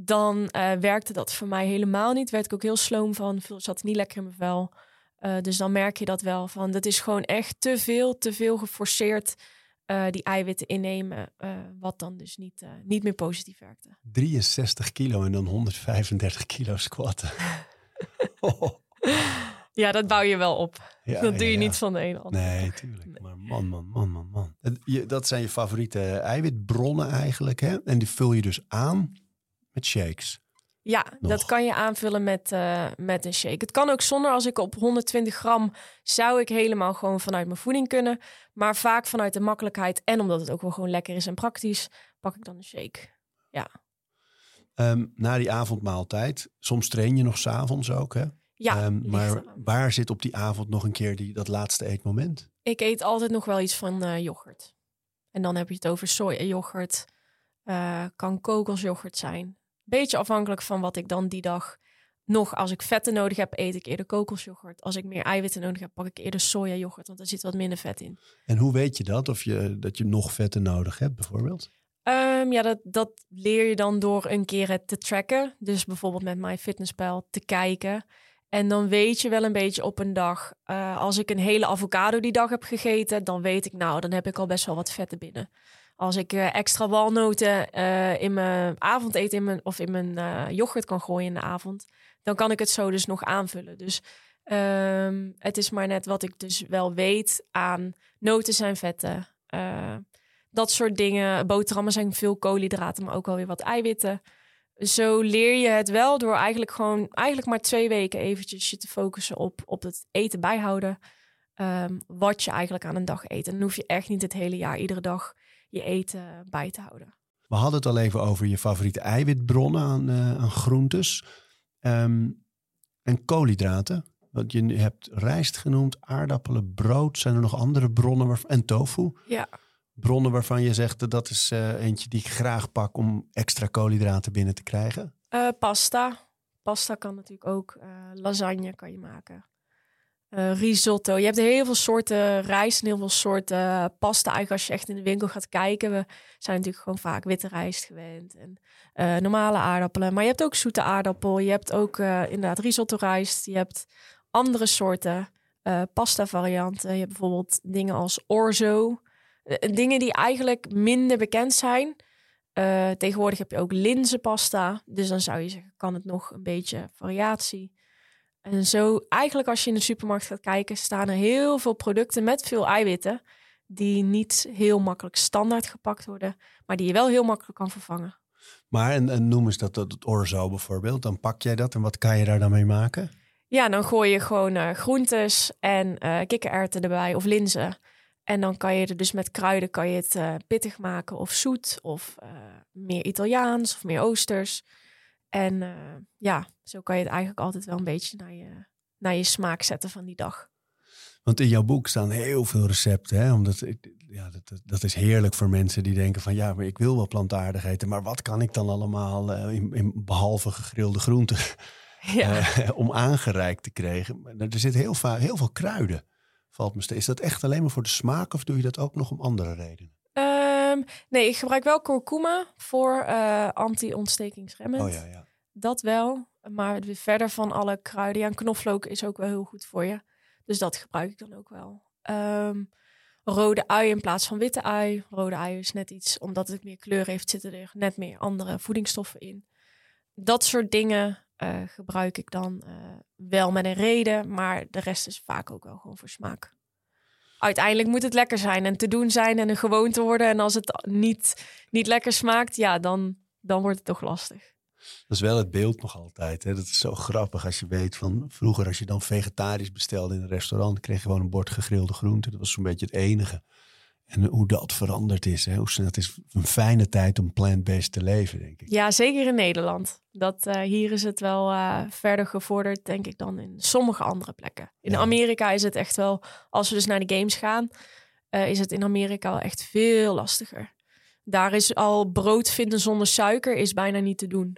dan eh, werkte dat voor mij helemaal niet. Werd ik ook heel sloom van, zat niet lekker in mijn vel. Eh, dus dan merk je dat wel van, dat is gewoon echt te veel, te veel geforceerd eh, die eiwitten innemen, wat dan dus niet, niet meer positief werkte. 63 kilo en dan 135 kilo squatten. Ja, dat bouw je wel op. Ja, dat doe je ja. niet van de de andere Nee, tuurlijk. Maar man, man, man, man, man. Dat zijn je favoriete eiwitbronnen eigenlijk, hè? En die vul je dus aan met shakes. Ja, Nog. dat kan je aanvullen met, eh, met een shake. Het kan ook zonder, als ik op 120 gram zou ik helemaal gewoon vanuit mijn voeding kunnen. Maar vaak vanuit de makkelijkheid en omdat het ook wel gewoon lekker is en praktisch, pak ik dan een shake. Ehm, na die avondmaaltijd, soms train je nog s'avonds ook, hè? Ja, Ehm, maar waar zit op die avond nog een keer die, dat laatste eetmoment? ik eet altijd nog wel iets van eh, yoghurt. En dan heb je het over sojayoghurt. eh kan kokosyoghurt zijn. Beetje afhankelijk van wat ik dan die dag nog... Als ik vetten nodig heb, eet ik eerder kokosyoghurt. Als ik meer eiwitten nodig heb, pak ik eerder sojayoghurt. Want er zit wat minder vet in. En hoe weet je dat? Of je, dat je nog vetten nodig hebt, bijvoorbeeld? Ehm, ja, dat, dat leer je dan door een keer het te tracken. Dus bijvoorbeeld met MyFitnessPal te kijken. En dan weet je wel een beetje op een dag. eh, als ik een hele avocado die dag heb gegeten, dan weet ik nou, dan heb ik al best wel wat vetten binnen. Als ik eh, extra walnoten eh, in mijn avondeten in mijn, of in mijn eh, yoghurt kan gooien in de avond, dan kan ik het zo dus nog aanvullen. Dus ehm, het is maar net wat ik dus wel weet aan noten zijn vetten. dat soort dingen. Boterhammen zijn veel koolhydraten, maar ook alweer wat eiwitten. Zo leer je het wel door eigenlijk gewoon eigenlijk maar twee weken eventjes je te focussen op, op het eten bijhouden. Ehm, wat je eigenlijk aan een dag eet. En dan hoef je echt niet het hele jaar iedere dag je eten bij te houden. We hadden het al even over je favoriete eiwitbronnen aan, eh, aan groentes. Ehm, en koolhydraten. Want je hebt rijst genoemd, aardappelen, brood. Zijn er nog andere bronnen? En tofu. Ja, Bronnen waarvan je zegt dat dat is eh, eentje die ik graag pak om extra koolhydraten binnen te krijgen. Eh, pasta. Pasta kan natuurlijk ook. lasagne kan je maken. Eh, risotto. Je hebt heel veel soorten rijst en heel veel soorten pasta. Eigenlijk als je echt in de winkel gaat kijken. We zijn natuurlijk gewoon vaak witte rijst gewend. En eh, normale aardappelen. Maar je hebt ook zoete aardappel. Je hebt ook eh, inderdaad risotto rijst. Je hebt andere soorten eh, pasta varianten. Je hebt bijvoorbeeld dingen als orzo. Eh, dingen die eigenlijk minder bekend zijn. Eh, tegenwoordig heb je ook linzenpasta. Dus dan zou je zeggen, kan het nog een beetje variatie. En zo, eigenlijk als je in de supermarkt gaat kijken, staan er heel veel producten met veel eiwitten. Die niet heel makkelijk standaard gepakt worden, maar die je wel heel makkelijk kan vervangen. Maar en, en noem eens dat, dat het orzo bijvoorbeeld. Dan pak jij dat en wat kan je daar dan mee maken? Ja, dan gooi je gewoon eh, groentes en eh kikkererwten erbij of linzen. En dan kan je er dus met kruiden kan je het eh, pittig maken of zoet of meer Italiaans of meer Oosters. En eh, ja, zo kan je het eigenlijk altijd wel een beetje naar je, naar je smaak zetten van die dag. Want in jouw boek staan heel veel recepten. Hè? Omdat ik, ja, dat- dat, is heerlijk voor mensen die denken van ja, maar ik wil wel plantaardig eten. Maar wat kan ik dan allemaal eh, in, in, behalve gegrilde groenten Ja. eh, om aangereikt te krijgen? Maar Er zit heel, heel veel kruiden. Valt me steeds. Is dat echt alleen maar voor de smaak of doe je dat ook nog om andere redenen? Ehm, nee, ik gebruik wel kurkuma voor eh anti-ontstekingsremmend. Oh ja, ja. Dat wel. Maar verder van alle kruiden. Ja, en knoflook is ook wel heel goed voor je. Dus dat gebruik ik dan ook wel. Ehm, rode ui in plaats van witte ui. Rode ui is net iets, omdat het meer kleur heeft, zitten er net meer andere voedingsstoffen in. Dat soort dingen eh, gebruik ik dan eh, wel met een reden. Maar de rest is vaak ook wel gewoon voor smaak. Uiteindelijk moet het lekker zijn en te doen zijn en een gewoonte worden. En als het niet, niet lekker smaakt, ja, dan, dan wordt het toch lastig. Dat is wel het beeld nog altijd. Hè? Dat is zo grappig als je weet van vroeger als je dan vegetarisch bestelde in een restaurant, kreeg je gewoon een bord gegrilde groenten. Dat was zo'n beetje het enige. En hoe dat veranderd is. Hè? Hoe snel het is een fijne tijd om plant-based te leven, denk ik. Ja, zeker in Nederland. Dat, eh, hier is het wel eh, verder gevorderd, denk ik, dan in sommige andere plekken. In Ja. Amerika is het echt wel, als we dus naar de games gaan, eh, is het in Amerika wel echt veel lastiger. Daar is al brood vinden zonder suiker is bijna niet te doen.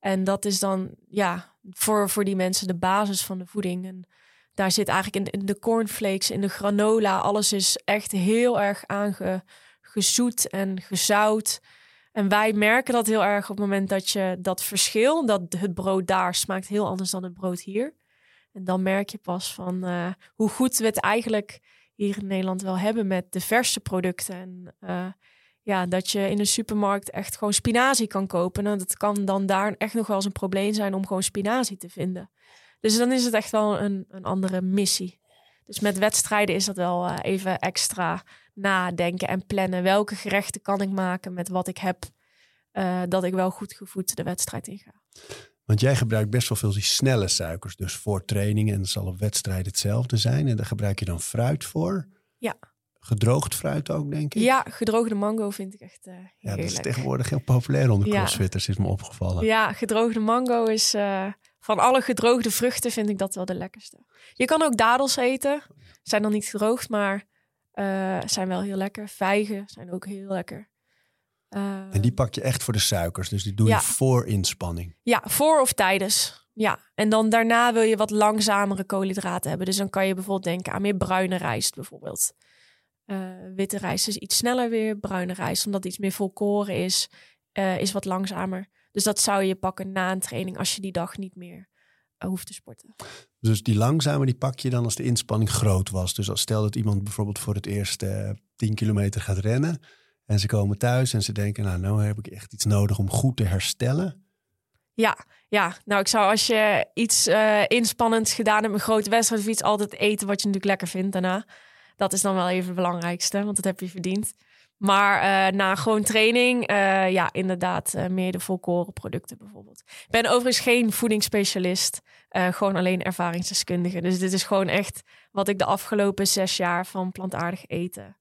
En dat is dan, ja, voor, voor die mensen de basis van de voeding. En daar zit eigenlijk in, de cornflakes, in de granola, alles is echt heel erg aangezoet en gezout. En wij merken dat heel erg op het moment dat je dat verschil, dat het brood daar smaakt heel anders dan het brood hier. En dan merk je pas van eh, hoe goed we het eigenlijk hier in Nederland wel hebben met de verse producten. En eh, ja, dat je in een supermarkt echt gewoon spinazie kan kopen. Nou, dat kan dan daar echt nog wel eens een probleem zijn om gewoon spinazie te vinden. Dus dan is het echt wel een, een andere missie. Dus met wedstrijden is dat wel eh, even extra nadenken en plannen. Welke gerechten kan ik maken met wat ik heb, eh, dat ik wel goed gevoed de wedstrijd inga. Want jij gebruikt best wel veel die snelle suikers. Dus voor trainingen. En dat zal op wedstrijden hetzelfde zijn. En daar gebruik je dan fruit voor. Ja. Gedroogd fruit ook, denk ik. Ja, gedroogde mango vind ik echt eh Ja, dat is tegenwoordig heel populair onder Ja. crossfitters, is me opgevallen. Ja, gedroogde mango is van alle gedroogde vruchten vind ik dat wel de lekkerste. Je kan ook dadels eten. Zijn dan niet gedroogd, maar eh, zijn wel heel lekker. Vijgen zijn ook heel lekker. En die pak je echt voor de suikers. Dus die doe je voor inspanning. Ja, voor of tijdens. Ja, en dan daarna wil je wat langzamere koolhydraten hebben. Dus dan kan je bijvoorbeeld denken aan meer bruine rijst bijvoorbeeld. Eh, witte rijst is iets sneller weer. Bruine rijst, omdat het iets meer volkoren is, eh, is wat langzamer. Dus dat zou je pakken na een training als je die dag niet meer eh, hoeft te sporten. Dus die langzame die pak je dan als de inspanning groot was. Dus als stel dat iemand bijvoorbeeld voor het eerst eh 10 kilometer gaat rennen. En ze komen thuis en ze denken, nou, nou heb ik echt iets nodig om goed te herstellen. Ja, ja, nou ik zou als je iets eh inspannends gedaan hebt, een grote wedstrijd of iets, altijd eten wat je natuurlijk lekker vindt daarna. Dat is dan wel even het belangrijkste, want dat heb je verdiend. Maar eh, na gewoon training, eh, ja, inderdaad, eh, meer de volkoren producten bijvoorbeeld. Ik ben overigens geen voedingsspecialist, gewoon alleen ervaringsdeskundige. Dus dit is gewoon echt wat ik de afgelopen zes jaar van plantaardig eten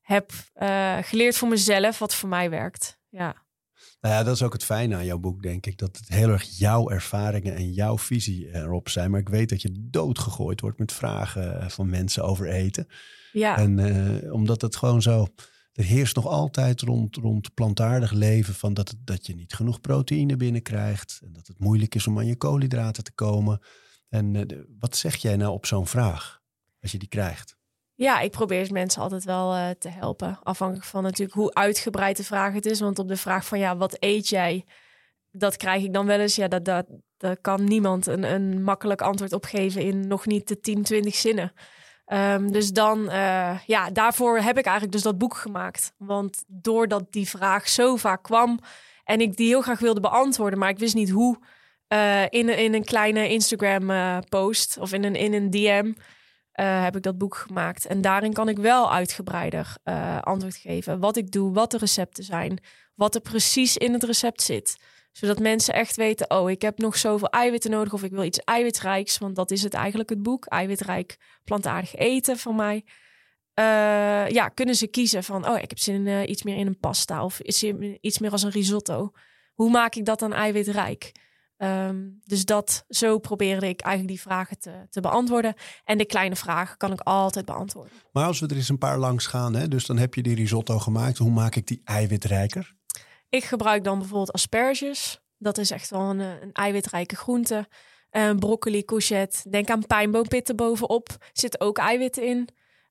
heb geleerd voor mezelf, wat voor mij werkt. Ja. Nou ja, dat is ook het fijne aan jouw boek, denk ik. Dat het heel erg jouw ervaringen en jouw visie erop zijn. Maar ik weet dat je doodgegooid wordt met vragen van mensen over eten. Ja. En omdat het gewoon zo... Er heerst nog altijd rond, rond plantaardig leven van dat, dat je niet genoeg proteïne binnenkrijgt. En dat het moeilijk is om aan je koolhydraten te komen. En eh, wat zeg jij nou op zo'n vraag als je die krijgt? Ja, ik probeer mensen altijd wel eh, te helpen. Afhankelijk van natuurlijk hoe uitgebreid de vraag het is. Want op de vraag van ja, wat eet jij? Dat krijg ik dan wel eens. Ja, dat, dat, daar kan niemand een, een makkelijk antwoord op geven in nog niet de 10, 20 zinnen. Ehm, dus dan, eh, ja, daarvoor heb ik eigenlijk dus dat boek gemaakt. Want doordat die vraag zo vaak kwam en ik die heel graag wilde beantwoorden, maar ik wist niet hoe, eh, in, in een kleine Instagram-post of in een, in een DM, eh, heb ik dat boek gemaakt. En daarin kan ik wel uitgebreider eh, antwoord geven. Wat ik doe, wat de recepten zijn, wat er precies in het recept zit. Zodat mensen echt weten, oh, ik heb nog zoveel eiwitten nodig of ik wil iets eiwitrijks. Want dat is het eigenlijk het boek. Eiwitrijk plantaardig eten van mij. Eh, ja, kunnen ze kiezen van, oh, ik heb zin in iets meer in een pasta of iets meer als een risotto. Hoe maak ik dat dan eiwitrijk? Ehm, dus dat, zo probeerde ik eigenlijk die vragen te, te beantwoorden. En de kleine vragen kan ik altijd beantwoorden. Maar als we er eens een paar langs gaan, hè, dus dan heb je die risotto gemaakt. Hoe maak ik die eiwitrijker? Ik gebruik dan bijvoorbeeld asperges. Dat is echt wel een, eh, een eiwitrijke groente. Eh, broccoli, courgette. Denk aan pijnboompitten bovenop. Zitten ook eiwitten in.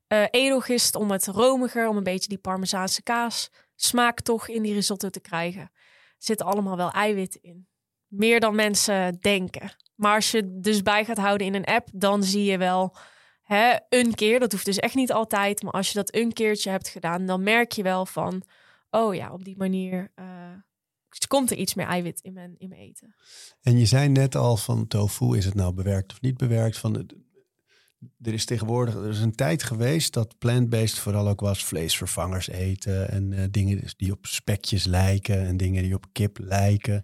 Eh edelgist om het romiger, om een beetje die parmezaanse kaas smaak toch in die risotto te krijgen. Zitten allemaal wel eiwitten in. Meer dan mensen denken. Maar als je het dus bij gaat houden in een app, dan zie je wel hè, een keer. Dat hoeft dus echt niet altijd. Maar als je dat een keertje hebt gedaan, dan merk je wel van... Oh ja, op die manier eh, komt er iets meer eiwit in mijn, in mijn eten. En je zei net al van tofu, is het nou bewerkt of niet bewerkt? Van, er is tegenwoordig, er is een tijd geweest dat plant-based vooral ook was vleesvervangers eten en eh, dingen die op spekjes lijken en dingen die op kip lijken.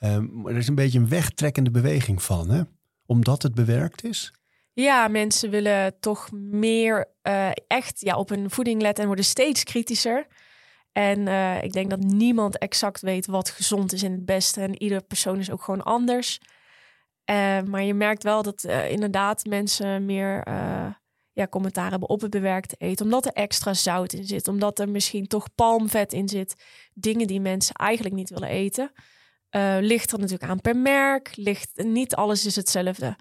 Ehm, er is een beetje een wegtrekkende beweging van, hè? Omdat het bewerkt is. Ja, mensen willen toch meer eh, echt ja, op hun voeding letten en worden steeds kritischer. En eh, ik denk dat niemand exact weet wat gezond is in het beste. En ieder persoon is ook gewoon anders. Uh, maar je merkt wel dat inderdaad mensen meer ja, commentaar hebben op het bewerkte eten. Omdat er extra zout in zit. Omdat er misschien toch palmvet in zit. Dingen die mensen eigenlijk niet willen eten. Ligt er natuurlijk aan per merk. Ligt, niet alles is hetzelfde.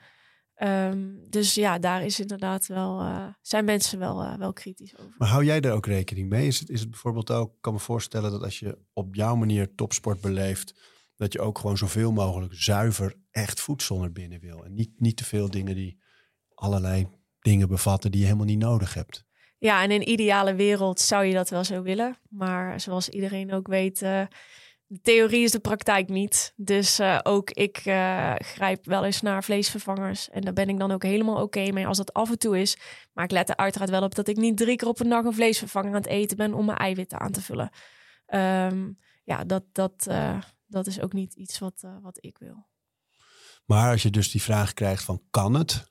Um, dus ja, daar is inderdaad wel, uh, zijn mensen wel, uh, wel kritisch over. Maar hou jij daar ook rekening mee? Is het, is het bijvoorbeeld ook, ik kan me voorstellen dat als je op jouw manier topsport beleeft, dat je ook gewoon zoveel mogelijk zuiver echt voedsel naar binnen wil. En niet, niet te veel dingen die allerlei dingen bevatten die je helemaal niet nodig hebt. Ja, en in een ideale wereld zou je dat wel zo willen. Maar zoals iedereen ook weet, uh, theorie is de praktijk niet. Dus uh, ook ik uh, grijp wel eens naar vleesvervangers. En daar ben ik dan ook helemaal oké mee als dat af en toe is. Maar ik let er uiteraard wel op dat ik niet drie keer op een dag een vleesvervanger aan het eten ben om mijn eiwitten aan te vullen. Um, ja, dat, dat, uh, dat is ook niet iets wat, wat ik wil. Maar als je dus die vraag krijgt van kan het?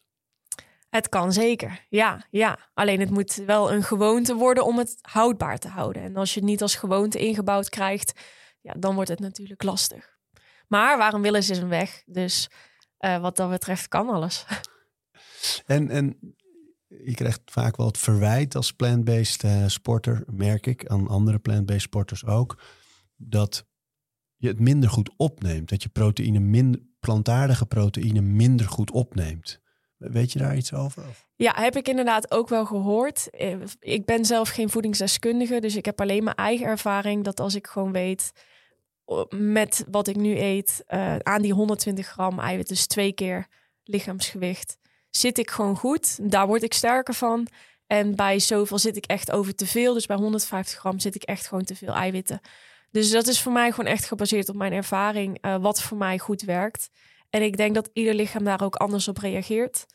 Het kan zeker, ja, ja. Alleen het moet wel een gewoonte worden om het houdbaar te houden. En als je het niet als gewoonte ingebouwd krijgt ja, dan wordt het natuurlijk lastig. Maar waarom willen ze een weg? Dus uh, wat dat betreft kan alles. En, en je krijgt vaak wel het verwijt als plant-based uh, sporter, merk ik, aan andere plant-based sporters ook, dat je het minder goed opneemt. Dat je proteïne minder, plantaardige proteïne minder goed opneemt. Weet je daar iets over? Ja, heb ik inderdaad ook wel gehoord. Eh, ik ben zelf geen voedingsdeskundige, dus ik heb alleen mijn eigen ervaring dat als ik gewoon weet met wat ik nu eet uh, aan die 120 gram eiwit, dus twee keer lichaamsgewicht, zit ik gewoon goed. Daar word ik sterker van. En bij zoveel zit ik echt over te veel. Dus bij 150 gram zit ik echt gewoon te veel eiwitten. Dus dat is voor mij gewoon echt gebaseerd op mijn ervaring, uh, wat voor mij goed werkt. En ik denk dat ieder lichaam daar ook anders op reageert.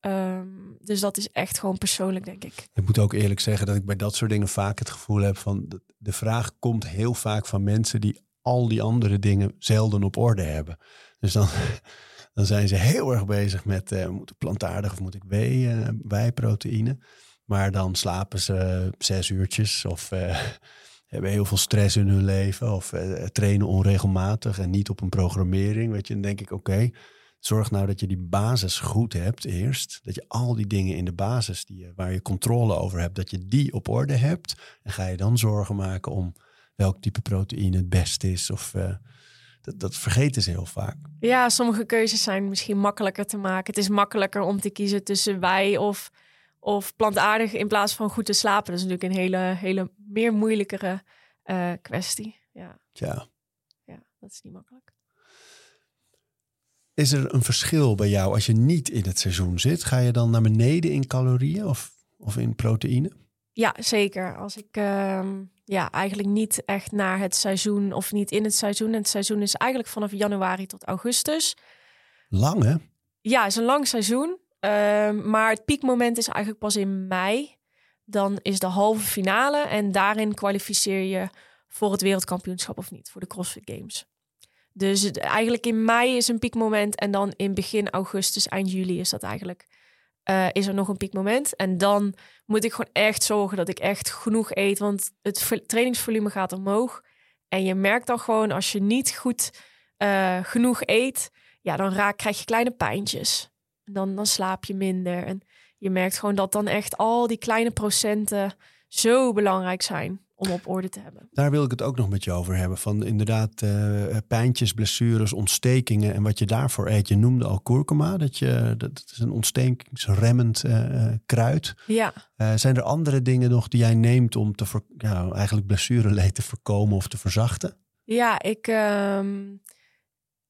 Um, dus dat is echt gewoon persoonlijk, denk ik. Ik moet ook eerlijk zeggen dat ik bij dat soort dingen vaak het gevoel heb van de vraag komt heel vaak van mensen die al die andere dingen zelden op orde hebben. Dus dan, dan zijn ze heel erg bezig met uh, moet ik plantaardig of moet ik wei, uh, wijproteïne. Maar dan slapen ze zes uurtjes of uh, hebben heel veel stress in hun leven of trainen onregelmatig en niet op een programmering. Weet je, dan denk ik oké. Zorg nou dat je die basis goed hebt eerst. Dat je al die dingen in de basis die, waar je controle over hebt, dat je die op orde hebt. En ga je dan zorgen maken om welk type proteïne het beste is. Of, uh, dat, dat vergeten ze heel vaak. Ja, sommige keuzes zijn misschien makkelijker te maken. Het is makkelijker om te kiezen tussen wij of, of plantaardig in plaats van goed te slapen. Dat is natuurlijk een hele, hele meer moeilijkere uh, kwestie. Ja. ja. Ja, dat is niet makkelijk. Is er een verschil bij jou als je niet in het seizoen zit? Ga je dan naar beneden in calorieën of, of in proteïne? Ja, zeker. Als ik uh, ja, eigenlijk niet echt naar het seizoen of niet in het seizoen. En het seizoen is eigenlijk vanaf januari tot augustus. Lang hè? Ja, het is een lang seizoen. Uh, maar het piekmoment is eigenlijk pas in mei. Dan is de halve finale en daarin kwalificeer je voor het wereldkampioenschap of niet, voor de CrossFit Games. Dus eigenlijk in mei is een piekmoment en dan in begin augustus, eind juli is dat eigenlijk uh, is er nog een piekmoment. En dan moet ik gewoon echt zorgen dat ik echt genoeg eet. Want het trainingsvolume gaat omhoog. En je merkt dan gewoon als je niet goed uh, genoeg eet, ja, dan raak, krijg je kleine pijntjes. Dan, dan slaap je minder. En je merkt gewoon dat dan echt al die kleine procenten zo belangrijk zijn om op orde te hebben. Daar wil ik het ook nog met je over hebben. Van inderdaad uh, pijntjes, blessures, ontstekingen en wat je daarvoor eet. Je noemde al kurkuma, dat, je, dat is een ontstekingsremmend uh, kruid. Ja. Uh, zijn er andere dingen nog die jij neemt om te ja, eigenlijk blessureleed te voorkomen of te verzachten? Ja, ik, um,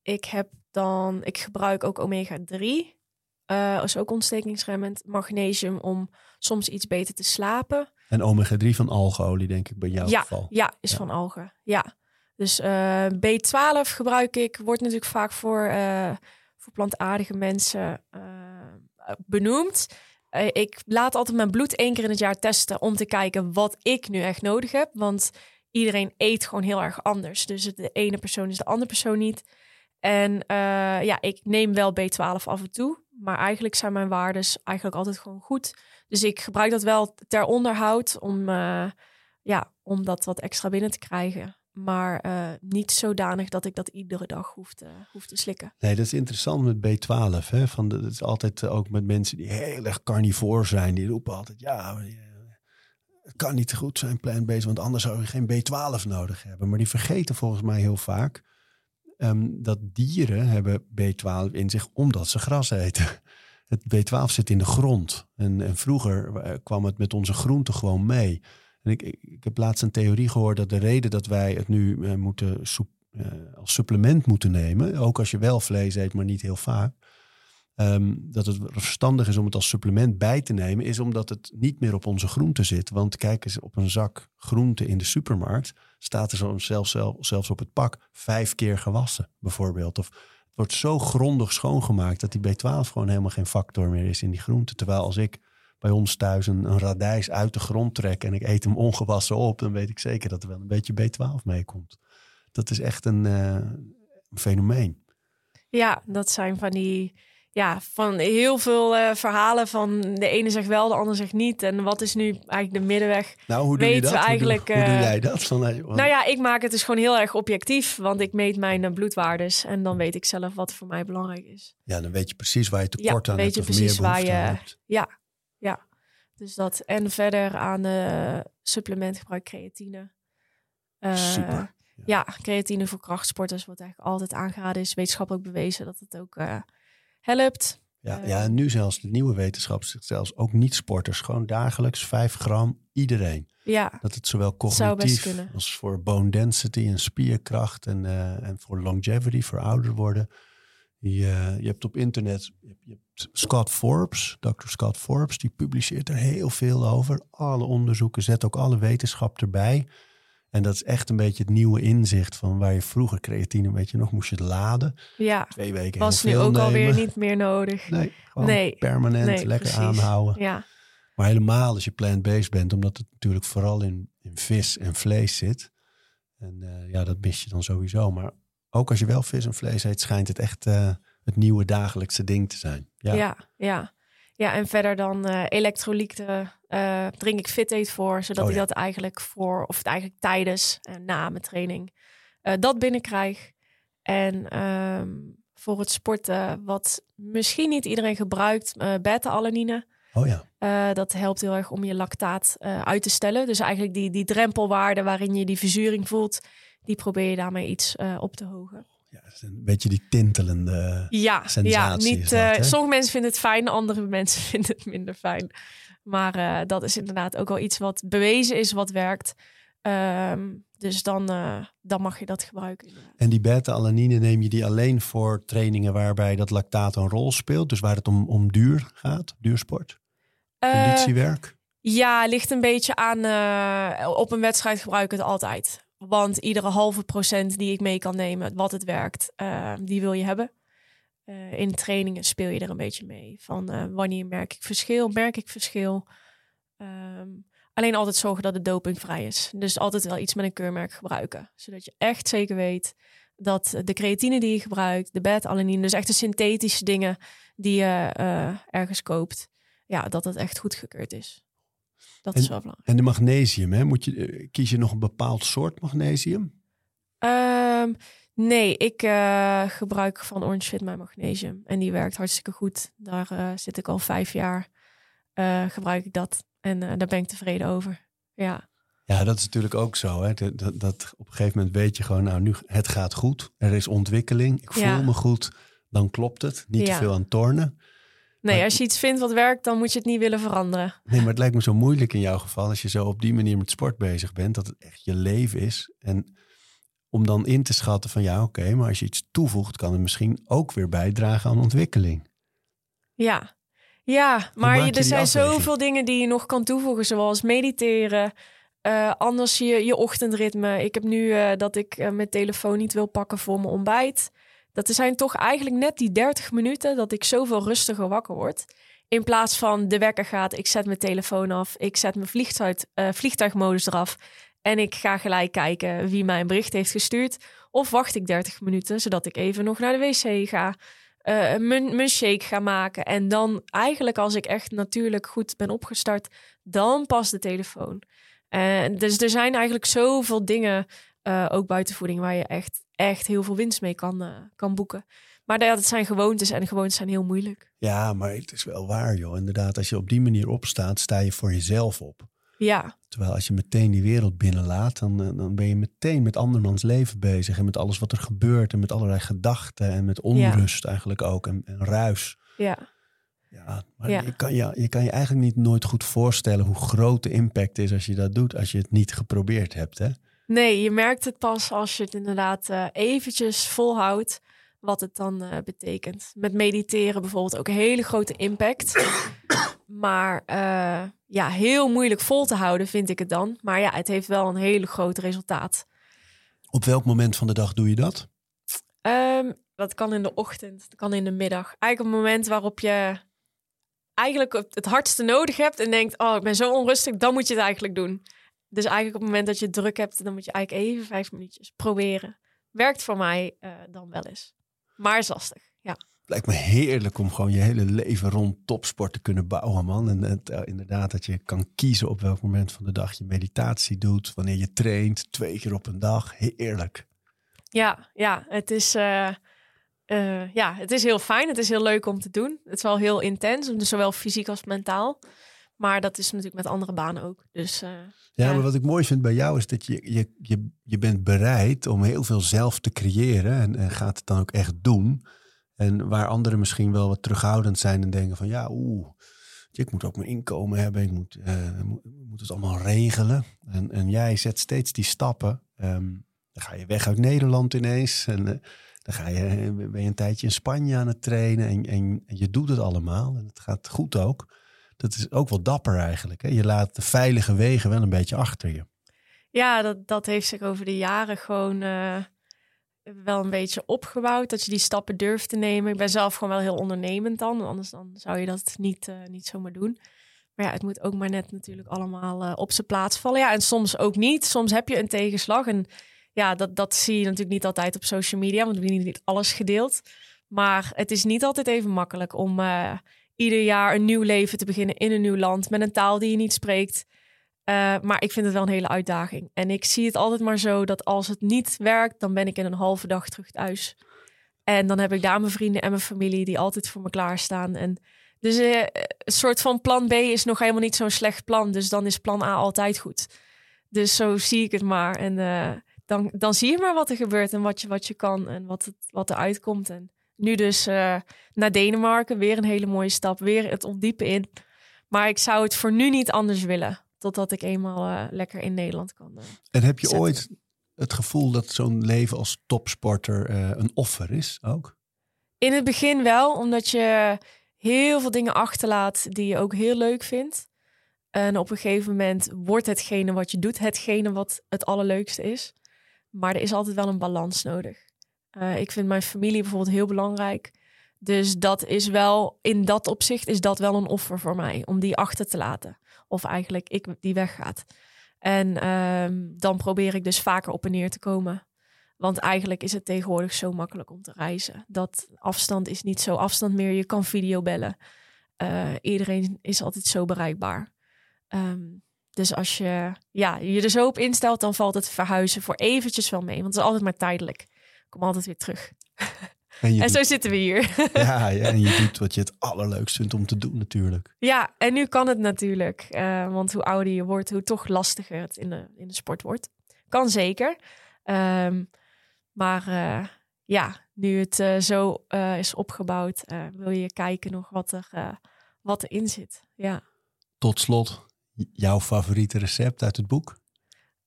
ik heb dan, ik gebruik ook omega 3. Uh, is ook ontstekingsremmend. Magnesium om soms iets beter te slapen. En omega-3 van algeolie, denk ik, bij jouw ja, geval. Ja, is van algen. Ja. Dus uh, B12 gebruik ik. Wordt natuurlijk vaak voor, uh, voor plantaardige mensen benoemd. ik laat altijd mijn bloed één keer in het jaar testen om te kijken wat ik nu echt nodig heb. Want iedereen eet gewoon heel erg anders. Dus de ene persoon is de andere persoon niet. En eh, ja, ik neem wel B12 af en toe. Maar eigenlijk zijn mijn waardes eigenlijk altijd gewoon goed. Dus ik gebruik dat wel ter onderhoud om, uh, ja, om dat wat extra binnen te krijgen. Maar uh, niet zodanig dat ik dat iedere dag hoef te, hoef te slikken. Nee, dat is interessant met B12. Hè? Van dat is altijd ook met mensen die heel erg carnivoor zijn. Die roepen altijd, ja, het kan niet goed zijn plant-based, want anders zou je geen B12 nodig hebben. Maar die vergeten volgens mij heel vaak um, dat dieren hebben B12 in zich omdat ze gras eten. Het B12 zit in de grond. En, en vroeger eh, kwam het met onze groenten gewoon mee. En ik, ik, heb laatst een theorie gehoord dat de reden dat wij het nu uh, moeten uh, als supplement moeten nemen, ook als je wel vlees eet, maar niet heel vaak, um, dat het verstandig is om het als supplement bij te nemen, is omdat het niet meer op onze groenten zit. Want kijk eens op een zak groenten in de supermarkt, staat er zo zelfs, zelfs op het pak vijf keer gewassen, bijvoorbeeld. Of het wordt zo grondig schoongemaakt dat die B12 gewoon helemaal geen factor meer is in die groenten. Terwijl als ik bij ons thuis een, radijs uit de grond trek en ik eet hem ongewassen op, dan weet ik zeker dat er wel een beetje B12 meekomt. Dat is echt een, uh, een fenomeen. Ja, dat zijn van die ja, van heel veel uh, verhalen van de ene zegt wel, de ander zegt niet. En wat is nu eigenlijk de middenweg? Nou, hoe doe je dat? Eigenlijk, hoe, doe, hoe doe jij dat? Van, uh, nou ja, ik maak het dus gewoon heel erg objectief. Want ik meet mijn bloedwaardes en dan weet ik zelf wat voor mij belangrijk is. Ja, dan weet je precies waar je tekort ja, aan weet hebt je of precies meer waar je, hebt. Ja, ja. Dus dat. En verder aan uh, supplement gebruik creatine. Super. Ja. ja, creatine voor krachtsporters wordt eigenlijk altijd aangeraden. Is wetenschappelijk bewezen dat het ook helpt. Ja, ja, en nu zelfs de nieuwe wetenschap zegt zelfs ook niet-sporters. Gewoon dagelijks 5 gram iedereen. Ja, Dat het zowel cognitief als voor bone density en spierkracht en, eh, en voor longevity, voor ouder worden. Eh, je hebt op internet je hebt, je hebt Scott Forbes, Dr. Scott Forbes, die publiceert er heel veel over. Alle onderzoeken, zet ook alle wetenschap erbij. En dat is echt een beetje het nieuwe inzicht van waar je vroeger creatine, weet je nog, moest je laden. ja. Twee weken Was nu ook alweer niet meer nodig. Nee, gewoon Nee, permanent, nee, lekker precies. aanhouden. Ja, Maar helemaal als je plant-based bent, omdat het natuurlijk vooral in, in vis en vlees zit. En eh, ja, dat mis je dan sowieso. Maar ook als je wel vis en vlees eet, schijnt het echt eh, het nieuwe dagelijkse ding te zijn. Ja, ja, ja. ja. en verder dan eh elektrolyten eh, drink ik Fit Aid voor, zodat Oh ik dat eigenlijk voor, of het eigenlijk tijdens en na mijn training, eh, dat binnenkrijg. En ehm, voor het sporten, wat misschien niet iedereen gebruikt, eh beta-alanine. Oh ja, dat helpt heel erg om je lactaat uit te stellen. Dus eigenlijk die, die drempelwaarde waarin je die verzuring voelt, die probeer je daarmee iets op te hogen. ja een beetje die tintelende... Ja, sensatie ja niet, dat, sommige mensen vinden het fijn, andere mensen vinden het minder fijn. Maar eh, dat is inderdaad ook wel iets wat bewezen is, wat werkt. Ehm, dus dan, eh, dan mag je dat gebruiken. inderdaad. En die beta-alanine neem je die alleen voor trainingen waarbij dat lactaat een rol speelt. Dus waar het om, om duur gaat, duursport, Eh, conditiewerk. ja, ligt een beetje aan. op een wedstrijd gebruik ik het altijd. Want iedere halve procent die ik mee kan nemen, wat het werkt, eh, die wil je hebben. Eh, in trainingen speel je er een beetje mee. Van eh, wanneer merk ik verschil? Merk ik verschil? Ehm, alleen altijd zorgen dat het dopingvrij is. Dus altijd wel iets met een keurmerk gebruiken. Zodat je echt zeker weet dat de creatine die je gebruikt, de beta-alanine, dus echt de synthetische dingen die je eh, ergens koopt, ja, dat het echt goedgekeurd is. Dat is wel belangrijk. En de magnesium, hè? Moet je, kies je nog een bepaald soort magnesium? Ehm, nee, ik eh, gebruik van Orange Fit mijn magnesium. En die werkt hartstikke goed. Daar eh, zit ik al vijf jaar. eh, gebruik ik dat. En daar ben ik tevreden over. Ja, Ja, dat is natuurlijk ook zo. Hè? Dat, dat, dat op een gegeven moment weet je gewoon, nou nu, het gaat goed. Er is ontwikkeling. Ik voel Ja. me goed. Dan klopt het. Niet te veel aan tornen. nee, Maar- als je iets vindt wat werkt, dan moet je het niet willen veranderen. Nee, maar het lijkt me zo moeilijk in jouw geval als je zo op die manier met sport bezig bent, dat het echt je leven is. En om dan in te schatten van ja, oké, maar als je iets toevoegt, kan het misschien ook weer bijdragen aan ontwikkeling. Ja, ja maar je, er zijn afweging? zoveel dingen die je nog kan toevoegen, zoals mediteren. eh, anders je, je ochtendritme. Ik heb nu eh, dat ik eh, mijn telefoon niet wil pakken voor mijn ontbijt. Dat er zijn toch eigenlijk net die 30 minuten dat ik zoveel rustiger wakker word. In plaats van de wekker gaat, ik zet mijn telefoon af, ik zet mijn vliegtuig, vliegtuigmodus eraf. En ik ga gelijk kijken wie mij een bericht heeft gestuurd. Of wacht ik 30 minuten, zodat ik even nog naar de wc ga. eh, mijn, shake ga maken. En dan eigenlijk als ik echt natuurlijk goed ben opgestart, dan pas de telefoon. En dus er zijn eigenlijk zoveel dingen, eh, ook buiten voeding, waar je echt, echt heel veel winst mee kan, eh, kan boeken. Maar ja, dat zijn gewoontes en gewoontes zijn heel moeilijk. Ja, maar het is wel waar, joh. Inderdaad, als je op die manier opstaat, sta je voor jezelf op. Ja, Terwijl als je meteen die wereld binnenlaat, dan, eh, dan ben je meteen met andermans leven bezig. En met alles wat er gebeurt. En met allerlei gedachten. En met onrust eigenlijk ook. En, en ruis. ja. Ja, maar Ja. Je, kan je, je kan je eigenlijk niet nooit goed voorstellen hoe groot de impact is als je dat doet. Als je het niet geprobeerd hebt, hè? Nee, je merkt het pas als je het inderdaad eh, eventjes volhoudt. Wat het dan eh, betekent. Met mediteren bijvoorbeeld ook een hele grote impact. Maar eh, ja, heel moeilijk vol te houden vind ik het dan. Maar ja, het heeft wel een hele groot resultaat. Op welk moment van de dag doe je dat? Ehm, dat kan in de ochtend, dat kan in de middag. Eigenlijk op het moment waarop je eigenlijk het- hardste nodig hebt en denkt, oh, ik ben zo onrustig, dan moet je het eigenlijk doen. Dus eigenlijk op het moment dat je druk hebt, dan moet je eigenlijk even vijf minuutjes proberen. Werkt voor mij eh, dan wel eens. Maar is lastig, lijkt me heerlijk om gewoon je hele leven rond topsport te kunnen bouwen, man. En het, eh, inderdaad dat je kan kiezen op welk moment van de dag je meditatie doet. Wanneer je traint, twee keer op een dag. Heerlijk. Ja, ja, het is, eh, eh, ja, het is heel fijn. Het is heel leuk om te doen. Het is wel heel intens, dus zowel fysiek als mentaal. Maar dat is natuurlijk met andere banen ook. Dus Ja, Ja. maar wat ik mooi vind bij jou is dat je, je, je, je bent bereid om heel veel zelf te creëren en, en gaat het dan ook echt doen. En waar anderen misschien wel wat terughoudend zijn en denken van ja, oeh, ik moet ook mijn inkomen hebben, ik moet, eh, moet, het allemaal regelen. En, en jij zet steeds die stappen. Ehm, dan ga je weg uit Nederland ineens en eh, dan ga je, ben je een tijdje in Spanje aan het trainen en, en, je doet het allemaal en het gaat goed ook. Dat is ook wel dapper eigenlijk. Hè? Je laat de veilige wegen wel een beetje achter je. Ja, dat, dat heeft zich over de jaren gewoon eh, wel een beetje opgebouwd. Dat je die stappen durft te nemen. Ik ben zelf gewoon wel heel ondernemend dan. Anders dan zou je dat niet, eh, niet zomaar doen. Maar ja, het moet ook maar net natuurlijk allemaal eh, op zijn plaats vallen. Ja, en soms ook niet. Soms heb je een tegenslag. En ja, dat, dat zie je natuurlijk niet altijd op social media. Want we hebben niet alles gedeeld. Maar het is niet altijd even makkelijk om eh, ieder jaar een nieuw leven te beginnen in een nieuw land. Met een taal die je niet spreekt. Uh, maar ik vind het wel een hele uitdaging. En ik zie het altijd maar zo dat als het niet werkt, dan ben ik in een halve dag terug thuis. En dan heb ik daar mijn vrienden en mijn familie die altijd voor me klaarstaan. En dus uh, een soort van plan B is nog helemaal niet zo'n slecht plan. Dus dan is plan A altijd goed. Dus zo zie ik het maar. En uh, dan, dan zie je maar wat er gebeurt en wat je, wat je kan en wat, het, wat er uitkomt. En nu dus naar Denemarken, weer een hele mooie stap, weer het ondiepen in. Maar ik zou het voor nu niet anders willen. Totdat ik eenmaal uh, lekker in Nederland kan. Uh, en heb je zetten. ooit het gevoel dat zo'n leven als topsporter uh, een offer is ook? In het begin wel, omdat je heel veel dingen achterlaat die je ook heel leuk vindt. En op een gegeven moment wordt hetgene wat je doet, hetgene wat het allerleukste is. Maar er is altijd wel een balans nodig. Uh, ik vind mijn familie bijvoorbeeld heel belangrijk. Dus dat is wel, in dat opzicht is dat wel een offer voor mij. Om die achter te laten. Of eigenlijk ik die weggaat. En um, dan probeer ik dus vaker op en neer te komen. Want eigenlijk is het tegenwoordig zo makkelijk om te reizen. Dat afstand is niet zo afstand meer. Je kan videobellen. Uh, iedereen is altijd zo bereikbaar. Um, dus als je ja, je er zo op instelt, dan valt het verhuizen voor eventjes wel mee. Want het is altijd maar tijdelijk. Ik kom altijd weer terug. En, en zo zitten we hier. Ja, ja, en je doet wat je het allerleukst vindt om te doen natuurlijk. Ja, en nu kan het natuurlijk. Uh, want hoe ouder je wordt, hoe toch lastiger het in de, in de sport wordt. Kan zeker. Um, maar uh, ja, nu het uh, zo is opgebouwd, wil je kijken nog wat, er, wat erin zit. Ja. Tot slot, jouw favoriete recept uit het boek?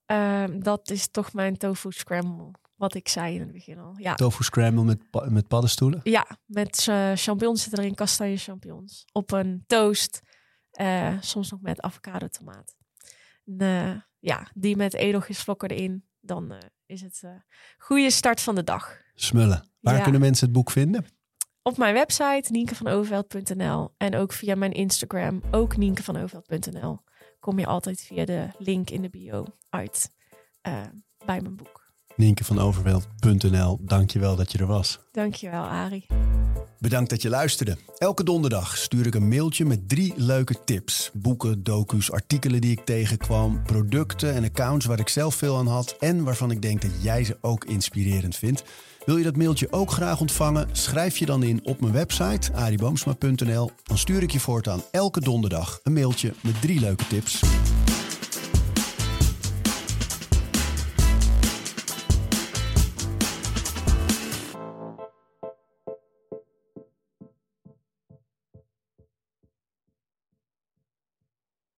Um, dat is toch mijn tofu scramble. Wat ik zei in het begin al. Ja. Tofu scramble met, met paddenstoelen? Ja, met uh, champignons zitten erin, kastanje champignons. Op een toast. Uh, soms nog met avocado tomaat. Uh, ja, die met edelgisvlokken erin. Dan is het een goede start van de dag. Smullen. Waar ja. kunnen mensen het boek vinden? Op mijn website nienkevanoveld.nl en ook via mijn Instagram, ook nienkevanoveld.nl. Kom je altijd via de link in de bio uit. eh, bij mijn boek. Nienke van Overveld.nl, dankjewel dat je er was. Dankjewel, Arie. Bedankt dat je luisterde. Elke donderdag stuur ik een mailtje met drie leuke tips. Boeken, docu's, artikelen die ik tegenkwam, producten en accounts waar ik zelf veel aan had en waarvan ik denk dat jij ze ook inspirerend vindt. Wil je dat mailtje ook graag ontvangen? Schrijf je dan in op mijn website ariboomsma.nl. Dan stuur ik je voortaan elke donderdag een mailtje met drie leuke tips.